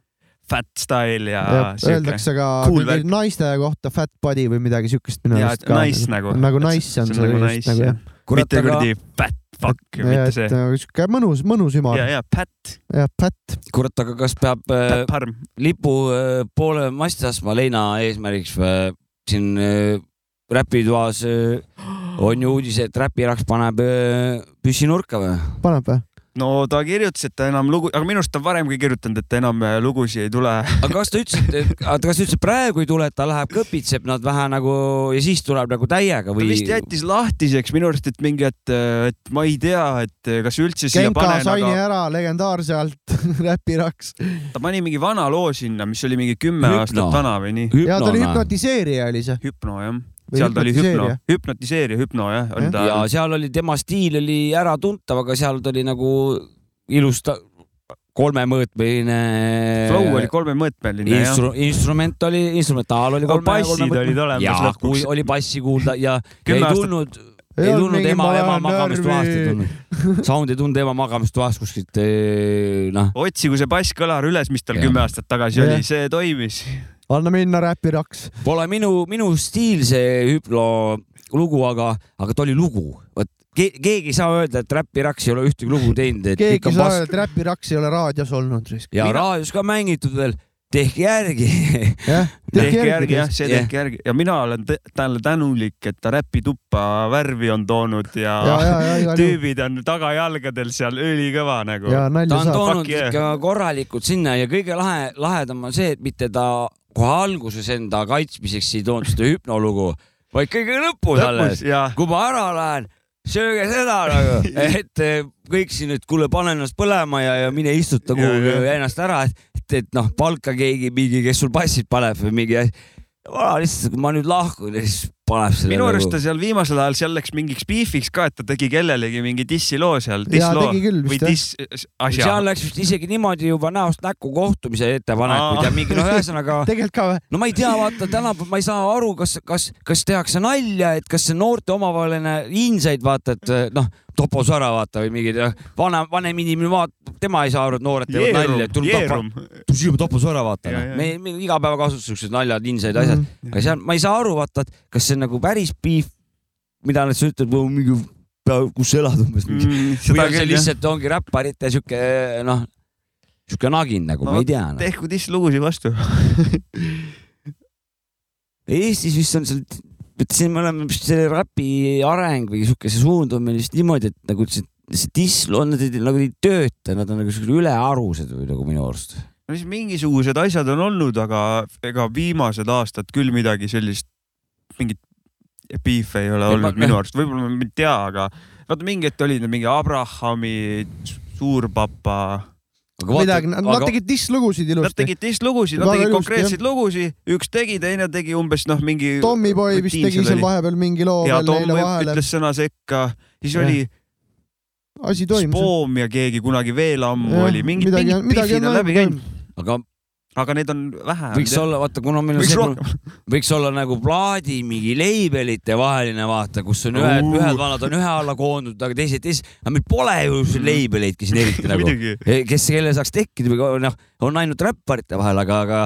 fat style ja, ja öeldakse ka cool naiste kohta fat body või midagi siukest minu ja arust ka. nice nagu. nagu nice on see nagu just nice nagu jah mitte kuradi fat fuck, ja mitte et see. nagu siuke mõnus, mõnus ümar ja, ja pat, ja fat. kurat, aga kas peab äh, pat lipu äh, poole masti astma leina eesmärgiks või siin äh, räpitoas äh, on ju uudis, et räpiraks paneb äh, püssi nurka või? paneb või? No ta kirjutas, et ta enam lugu, aga minu arust ta on varemgi kirjutanud, et ta enam äh, lugusid ei tule. aga kas ta ütles, et, kas ta ütles, et praegu ei tule, et ta läheb kõpitseb nad vähe nagu ja siis tuleb nagu täiega ta või? vist jättis lahtiseks minu arust, et mingi, et, et ma ei tea, et kas üldse siia Genka panen, sai aga ära legendaarse alt räpiraks. ta pani mingi vana loo sinna, mis oli mingi kümme Hüpno. aastat vana või nii. ja ta oli. hüpnotiseerija oli see. hüpno jah, seal ta oli hüpno hüpnotiseerija., hüpno jah, ta. ja seal oli tema stiil oli äratuntav, aga seal ta oli nagu ilus ta, kolmemõõtmeline. Flow oli kolmemõõtmeline jah. Instru, instrument oli, instrumentaal oli kolme, bassid olid olemas ja lõpuks. kui oli bassi kuulda ja, ja ei aastat- tulnud, Ei ei olnud tulnud ema, ma ema magamistoast ei tulnud. Sound ei tulnud ema magamistoast kuskilt, noh. otsigu see basskõlar üles, mis tal Jah. kümme aastat tagasi Jah. oli, see toimis. Anna minna räpiraks. Pole minu, minu stiil see hüpno lugu, aga, aga ta oli lugu. vot ke, keegi ei saa öelda, et räpiraks ei ole ühtegi lugu teinud, et keegi ei on saa öelda, et räpiraks ei ole raadios olnud. ja Mina- raadios ka mängitud veel, tehke järgi. jah, tehke järgi jah, see tehke järgi ja mina olen talle tänulik, et ta räpituppa värvi on toonud ja, ja, ja, ja tüübid on tagajalgadel seal ülikõva nagu. ta on saab. toonud yeah. ikka korralikult sinna ja kõige lahe, lahedam on see, et mitte ta kohe alguses enda kaitsmiseks ei toonud seda hüpnolugu, vaid kõige lõpus Lõpus, alles. kui ma ära lähen, sööge seda nagu, et eh, kõik siin, et kuule, pane ennast põlema ja, ja mine istuta kuhugi ennast ära, et, et, et noh, palka keegi mingi, kes sul passid paneb või mingi asi. vana lihtsalt, kui ma nüüd lahkun ja siis paneb selle minu arust nagu... ta seal viimasel ajal seal läks mingiks beefiks ka, et ta tegi kellelegi mingi dissiloo seal, või diss asja seal. läks vist isegi niimoodi juba näost näkku kohtumise ettepanekuid Aa. ja mingi noh, ühesõnaga tegelikult ka või? no ma ei tea, vaata tänapäeval ma ei saa aru, kas, kas, kas tehakse nalja, et kas see noorte omavaheline insaid vaata, et noh, topos ära vaata või mingid vanem, vanem inimene vaatab, tema ei saa aru, et noored teevad nalja, et tuleb topos ära vaata Ja, noh ja.. me, me igapäevakasutus siuksed naljad, insaid, asjad, aga seal ma ei saa aru, vaata, et kas see on nagu päris beef, mida nad siis ütlevad, mingi, kus sa elad umbes Mm, või on see lihtsalt ongi räpparite sihuke noh, sihuke nagin nagu, ma ei tea no.. tehku disslugusid vastu. Eestis vist on seal, vot siin me oleme vist selle räpi areng või sihuke see suund on meil vist niimoodi, et nagu see, see disslu on, nad ei, nagu ei tööta, nad on nagu siuksed ülearused või nagu minu arust. no siis mingisugused asjad on olnud, aga ega viimased aastad küll midagi sellist, mingit beef ei ole Ei, olnud ma- minu arust, võib-olla ma ei tea, aga vaata mingi hetk olid mingi Abrahami, Suurpapa. midagi, nad tegid disslugusid Nad ilusti. tegid teist lugusid, nad tegid konkreetseid lugusid, üks tegi, teine tegi umbes noh, mingi. Tommyboy vist tegi seal vahepeal mingi loo ja Tom ütles sõna sekka, siis Jah. oli asi toimus. Spoom ja keegi kunagi veel ammu Jah, oli, mingid, midagi- mingid beefid on läbi käinud, aga aga need on vähe. võiks olla, vaata, kuna meil on Võiks see, võiks olla nagu plaadi mingi label'ite vaheline vaata, kus on ühed, Uh. ühed vanad on ühe alla koondunud, aga teised teised, aga meil pole ju siin label'eidki siin eriti nagu kes, kellel saaks tekkida või noh, on ainult räpparite vahel, aga, aga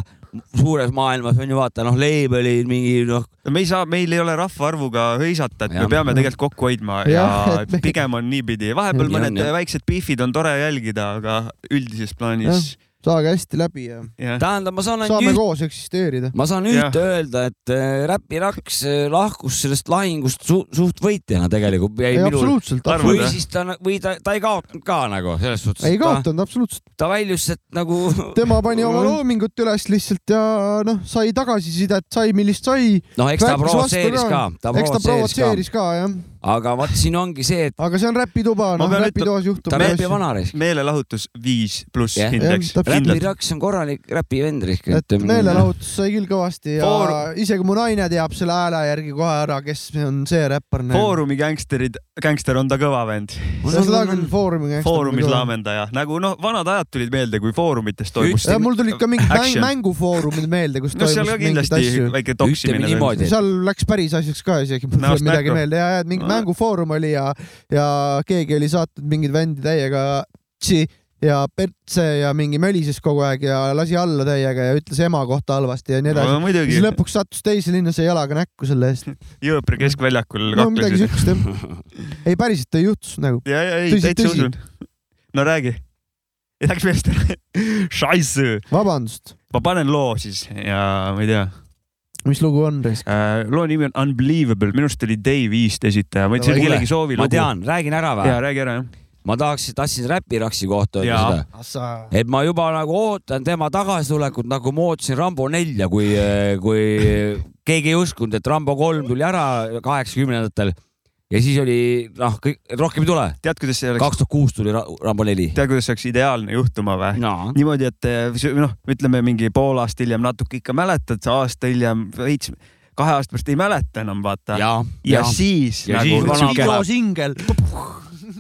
suures maailmas on ju vaata noh, label'id mingi noh, me ei saa, meil ei ole rahvaarvuga hõisata, et Jah. me peame tegelikult kokku hoidma ja, ja et pigem on niipidi, vahepeal mõned jah. väiksed beefid on tore jälgida, aga üldises plaanis saage hästi läbi ja jah. tähendab, ma saan ainult saame üht koos eksisteerida. ma saan ühte öelda, et äh, Räpiraks äh, lahkus sellest lahingust su suht võitjana tegelikult. ei, absoluutselt, Arvad, või siis ta, või ta, ta ei kaotanud ka nagu selles suhtes. ei kaotanud absoluutselt. ta väljus sealt nagu. tema pani oma loomingut üles lihtsalt ja noh, sai tagasisidet, sai, millist sai. noh, eks ta provotseeris ka. eks ta provotseeris ka, ka jah, aga vot siin ongi see, et aga see on räpituba, noh räpitoas juhtub räpi meelelahutus viis pluss täpselt. kindlalt. Räpiraks on korralik räpivend. et meelelahutus sai küll kõvasti ja Foor- isegi mu naine teab selle hääle järgi kohe ära, kes on see räppar. Foorumi gängsterid, gängster on ta kõva vend. Foorumi. Foorumis. laamendaja, nagu noh, vanad ajad tulid meelde, kui foorumites toimus. ja mul tulid ka mingid mäng, mängufoorumid meelde, kus no seal toimus mingeid kindlasti asju. väike toksimine. seal läks päris asjaks ka isegi, mul tuleb midagi meelde ja, ja mingi No. mängufoorum oli ja, ja keegi oli saatnud mingeid vendi täiega tsi ja pertse ja mingi mölises kogu aeg ja lasi alla täiega ja ütles ema kohta halvasti ja nii edasi no siis, lõpuks sattus teise linna, sai jalaga näkku selle eest. Jõõpri keskväljakul no midagi kaklesid. siukest jah. ei päriselt ei juhtus nagu. ja, ja ei, täitsa usun. no räägi. Läks meelest ära. Scheisse. vabandust, ma panen loo siis ja ma ei tea mis lugu on raisk? äh,. loo nimi on Unbelievable, minu arust oli Dave East esitaja, ma ütlesin kellegi soovi ma lugu. tean, räägin ära ja või? räägi ära jah. Ma tahaks, tahtsin Räpiraksi kohta öelda seda, et ma juba nagu ootan tema tagasitulekut, nagu ma ootasin Rambo nelja, kui, kui keegi ei uskunud, et Rambo kolm tuli ära kaheksakümnendatel ja siis oli noh, kõik rohkem ei tule. tead, kuidas see oleks, kaks tuhat kuus tuli Ra- Rambo neli. tead, kuidas see oleks ideaalne juhtuma või? no niimoodi, et see- noh, ütleme mingi pool aastat hiljem natuke ikka mäletad, aasta hiljem veits, kahe aasta pärast ei mäleta enam, vaata. ja, ja ja siis Ja nagu siis vana sihuke tuleb. singel.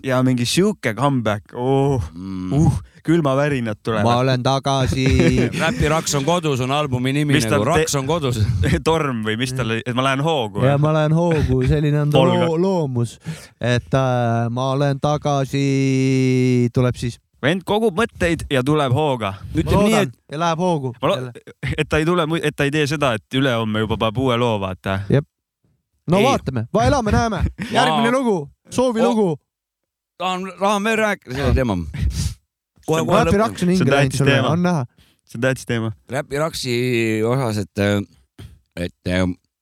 Ja mingi sihuke comeback oh,, mm. uh, külmavärinad ma tulevad. olen tagasi. Räpiraks on kodus on albumi nimi Mis nagu Raks on kodus. torm või mis tal, et ma lähen hoogu ja. ma lähen hoogu, selline on ta loo, loomus, et äh, ma olen tagasi, tuleb siis. vend kogub mõtteid ja tuleb hooga. ma ütleme nii, et ja läheb hoogu. ma et ta ei tule, et ta ei tee seda, et ülehomme juba paneb uue loo, vaata. no Ei. vaatame, elame-näeme, järgmine lugu, soovilugu. tahan, tahan veel rääkida selle teema. kohe, kohe Räpi on See on tähtis teema. on näha. see on tähtis teema. Räpiraksi osas, et, et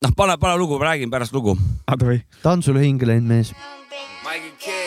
noh, pane, pane lugu, räägin pärast lugu. Ta on sulle hinge läinud mees. Please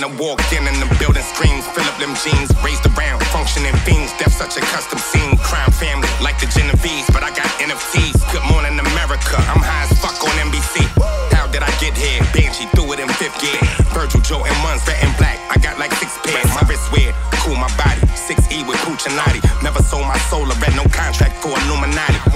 When I walk in and the building screams, fill up them jeans, raised around, functioning fiends. Death such a custom scene. Crime family, like the Genovese, but I got NFTs. Good morning, America. I'm high as fuck on NBC. How did I get here? Benji threw it in fifth gear. Virgil, Joe, and Muns, red and black. I got like six pairs. My wrist weird, cool my body. 6E with Puccinati. Never sold my soul or read no contract for Illuminati.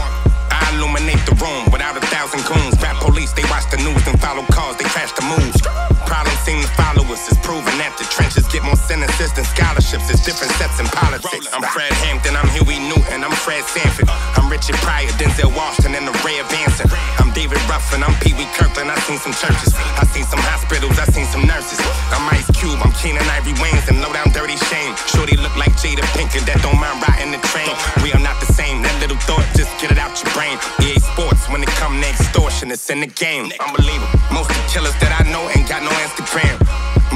Sentences than scholarships. It's different sets in politics. I'm Fred Hampton, I'm Huey Newton, I'm Fred Sanford. I'm Richard Pryor, Denzel Washington, and the Ray of Anson. I'm David Ruffin, I'm Pee Wee Kirkland. I've seen some churches, I've seen some hospitals, I've seen some nurses. I'm Ice Cube, I'm Keenan Ivory Wayans, and low down dirty shame. Shorty look like Jada Pinkett, that don't mind riding the train. We are not the same. That little thought, just get it out your brain. EA Sports, when it come to extortion, it's in the game. Unbelievable. Most of the killers that I know ain't got no Instagram.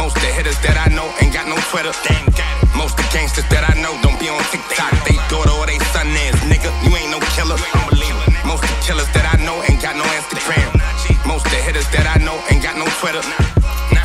Most the hitters that I know ain't got no Twitter. Got. Most the gangsters that I know don't be on TikTok. They daughter or they son is, nigga. You ain't no killer. Unbelievable. Most the killers that I know ain't got no Instagram. Most the hitters that I know ain't got no Twitter.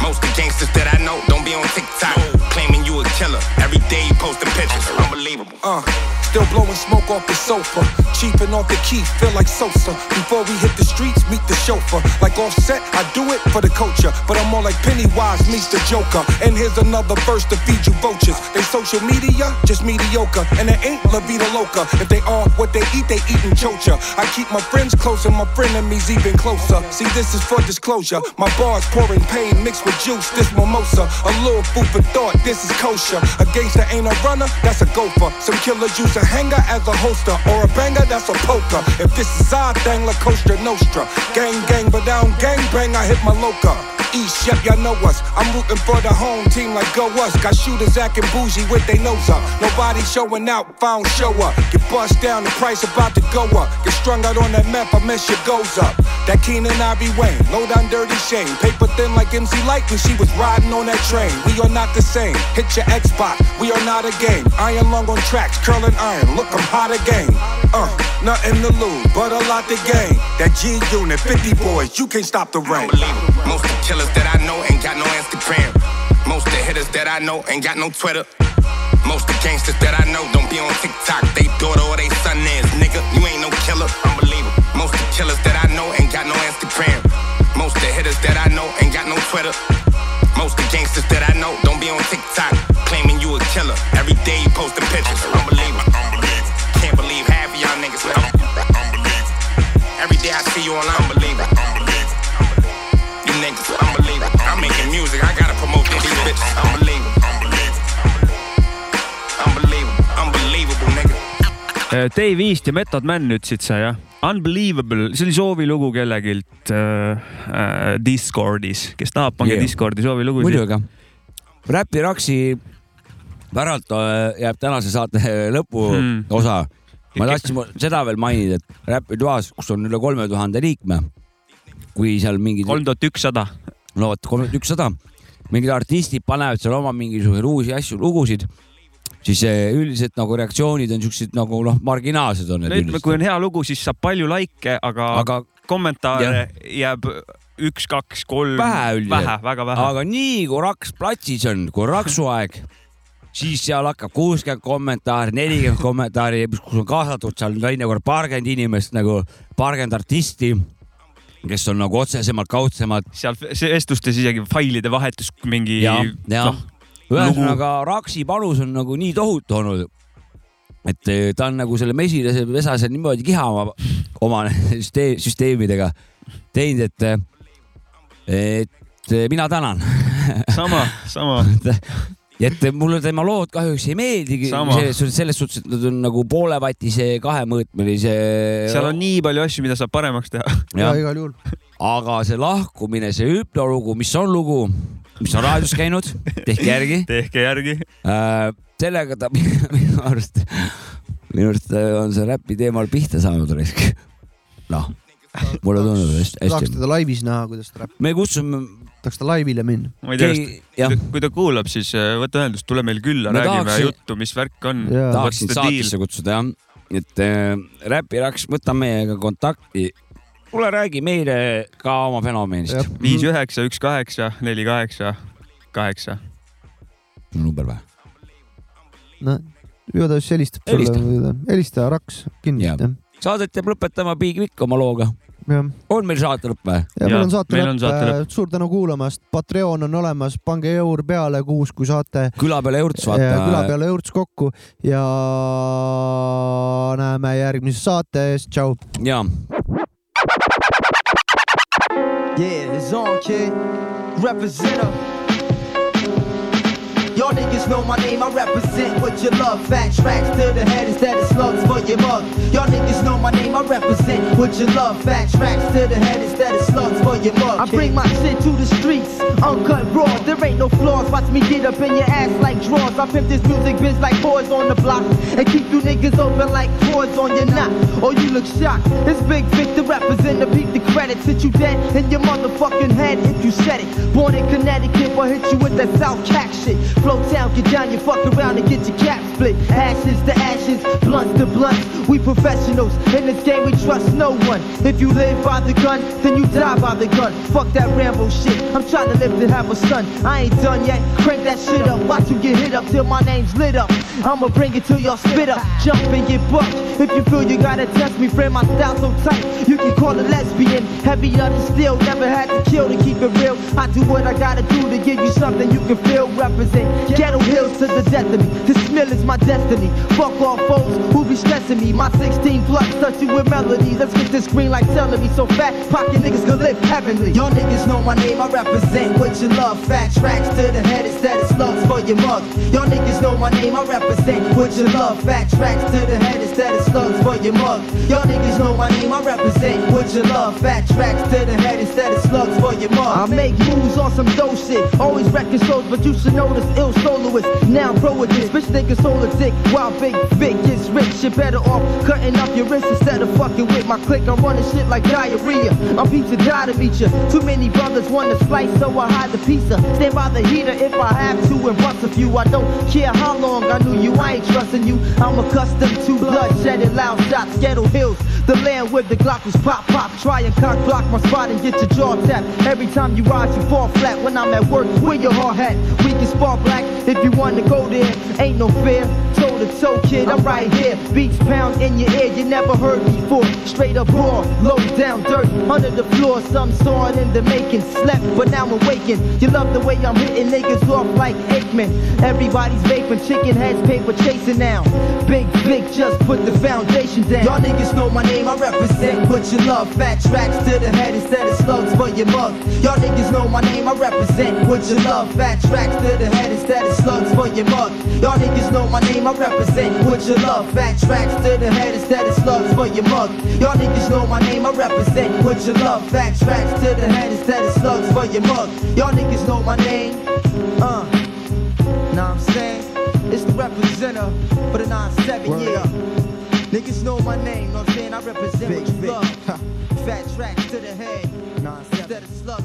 Most the gangsters that I know don't be on TikTok. Claiming you a killer. Every day you posting pictures. Unbelievable. Uh, still blowing smoke off the sofa. Cheaping off the key, feel like Sosa. Before we hit the streets, meet the chauffeur. Like offset, I do it for the culture. But I'm more like Pennywise meets the Joker. And here's another verse to feed you vultures. They social media, just mediocre. And it ain't La Vida Loca. If they are what they eat, they eatin' chocha. I keep my friends close and my frenemies even closer. See, this is for disclosure. My bars pouring pain mixed with juice, this mimosa. A little food for thought, this is kosher. A gangster ain't a runner, that's a gopher. Some killers use a hanger as a holster. Or a banger, that's a poker. If this is our thing, La Costa Nostra. Gang, gang, but down gang bang, I hit my loca. East, yep, y'all know us. I'm rooting for the home team like go us. Got shooters acting bougie with they nose up. Nobody showing out, found show up. Bust down, the price about to go up. Get strung out on that map, I mess your goes up. That Keenan Ivory Wayne, low down dirty shame. Paper thin like MC Light when she was riding on that train. We are not the same. Hit your Xbox, we are not a game. Iron long on tracks, curling iron. Look, I'm hot again. Uh, nothing to lose, but a lot to gain. That G unit, 50 boys, you can't stop the rain. Most of the killers that I know ain't got no Instagram. Most of the hitters that I know ain't got no Twitter. Most the gangsters that I know don't be on TikTok. They daughter or they son is, nigga. You ain't no killer. Unbelievable. Most of the killers that I know ain't got no Instagram. Most the hitters that I know ain't got no Twitter. Most of the gangsters that I know don't be on TikTok. Claiming you a killer. Every day you posting pictures. Unbelievable. Can't believe half of y'all niggas. Unbelievable. Every day I see you on Dave East ja Method Man ütlesid sa jah? Unbelievable, see oli soovilugu kellegilt äh, äh, Discordis, kes tahab, pange Yeah. Discordi soovilugusid. muidugi. Räpi Raksi päralt jääb tänase saate lõpuosa Hmm. ma tahtsin seda veel mainida, et Räpi toas, kus on üle kolme tuhande liikme, kui seal mingid. kolm tuhat ükssada. no vot, kolm tuhat ükssada, mingid artistid panevad seal oma mingisuguseid uusi asju, lugusid, siis eh, üldiselt nagu reaktsioonid on siuksed nagu noh, marginaalsed on need ütleme, kui on hea lugu, siis saab palju likee, aga, Aga- kommentaare jääb üks, kaks, kolm. vähe üldiselt. vähe, väga vähe. aga nii kui Raks platsis on, kui on raksuaeg, siis seal hakkab kuuskümmend kommentaari, nelikümmend kommentaari, kus on kaasatud seal teinekord paarkümmend inimest nagu, paarkümmend artisti, kes on nagu otsesemalt, kaudsemalt. seal vestlustes isegi failide vahetus mingi. jah, jah ühesõnaga Raksi panus on nagu nii tohutu olnud, et eh, ta on nagu selle mesilase vesase niimoodi kihama oma süsteem, süsteemidega teinud, et, et mina tänan. sama, sama. et mulle tema lood kahjuks ei meeldigi selles suhtes, et nad on nagu poolevatise kahemõõtmelise. seal on nii palju asju, mida saab paremaks teha. Jah. igal juhul. aga see lahkumine, see hüpnolugu, mis on lugu, mis on raadios käinud, tehke järgi. tehke järgi. sellega ta minu arust, minu arust on see räpi teemal pihta saanud risk. noh, mulle tundub hästi, tahaks hästi. teda laivis näha, kuidas ta räpib. me kutsume. tahaks ta laivile minna. ma ei tea, kas, kui ta kuulab, siis äh, võta ühendust, tule meil külla, Ma räägime tahaksin- juttu, mis värk on. tahaksin saatesse kutsuda jah, et äh, räpiraks, võta meiega kontakti. kuule, räägi meile ka oma fenomeenist. viis üheksa, üks kaheksa, neli kaheksa, kaheksa. number või? no siis helistab Helista. sulle, helista Raks kindlasti saadet jääb lõpetama Big Vic oma looga. jah, on meil saate lõpp või? ja meil on saate lõpp, suur tänu kuulamast, Patreon on olemas, pange eur peale kuus, kui saate. küla peale jõurts vaata. küla peale jõurts kokku ja näeme järgmises saates, tšau. jaa. Yeah, it's on, kid. Represent 'em. Y'all niggas know my name, I represent what you love. Fat tracks to the head instead of slugs for your mug. Y'all niggas know my name, I represent what you love. Fat tracks to the head instead of slugs for your mug. I bring my shit to the streets, uncut raw. There ain't no flaws. Watch me get up in your ass like drawers. I pimp this music biz like boys on the block and keep you niggas open like cords on your knot. Or oh, you look shocked. It's Big Vic to represent the peak the credits. Hit you dead in your motherfucking head if you said it. Born in Connecticut, but hit you with that South Cack shit. Flow town, get down, you fuck around and get your cap split. Ashes to ashes, blunts to blunts. We professionals in this game, we trust no one. If you live by the gun, then you die by the gun. Fuck that Rambo shit. I'm trying to live to have a son. I ain't done yet. Crank that shit up. Watch you get hit up till my name's lit up. I'ma bring it till y'all spit up. Jump and get bucked. If you feel you gotta test me, friend, my style so tight. You can call it lesbian. Heavy on the steel, never had to kill to keep it real. I do what I gotta do to give you something you can feel. Represent ghetto hills to the death of me. This mill is my destiny. Fuck all foes who be stressing me. My 16 plus touch you with melodies. Let's get this green like celery. So fat, pocket niggas can live heavenly. Y'all niggas know my name, I represent what you love. Fat tracks to the head instead of slugs for your mug. Y'all niggas know my name, I represent what you love. Fat tracks to the head instead of slugs for your mug. Y'all niggas know my name, I represent what you love. Fat tracks to the head instead of slugs for your mug. I make moves on some dope shit. Always wrecking shows, but you should know this ill soloist. Now pro with this bitch nigga solar dick. While big Vic gets rich, you better off cutting up your wrist instead of fucking with my click. I'm running shit like diarrhea. I'm pizza die to meet ya. Too many brothers want to slice, so I hide the pizza. Stand by the heater if I have to and bust a few. I don't care how long I knew you, I ain't trusting you. I'm accustomed to bloodshed and loud shots. Ghetto hills, the land where the Glock was pop pop. Try and cock block my spot and get your jaw tapped. Every time you rise, you fall flat. When I'm at work, where your heart hat? We can spark black if you want to go there. Ain't no fear. Toe to toe, kid, I'm right here. Beats pound in your ear, you never heard before. Straight up raw, low down dirt under the floor. Some saw it in the making. Slept, but now I'm waking. You love the way I'm hitting niggas off like Aikman. Everybody's vaping, chicken heads, paper chasing now. Big Vic just put the foundation down. Y'all niggas know my name, name, I represent Put you love. Fat tracks to the head instead of slugs for your mug. Y'all niggas know my name, I represent Put you love. Fat tracks to the head instead of slugs for your mug. Y'all niggas know my name, I represent Put you love. Fat tracks to the head instead of slugs for your mug. Y'all niggas know my name, I represent Put you love. Fat tracks to the head instead of slugs for your mug. Y'all niggas know my name. Uh, Now I'm saying it's the representative for the 97 year. Niggas know my name, know what I'm saying? I represent Big, what you big. love. Fat tracks to the head. Instead of slugs.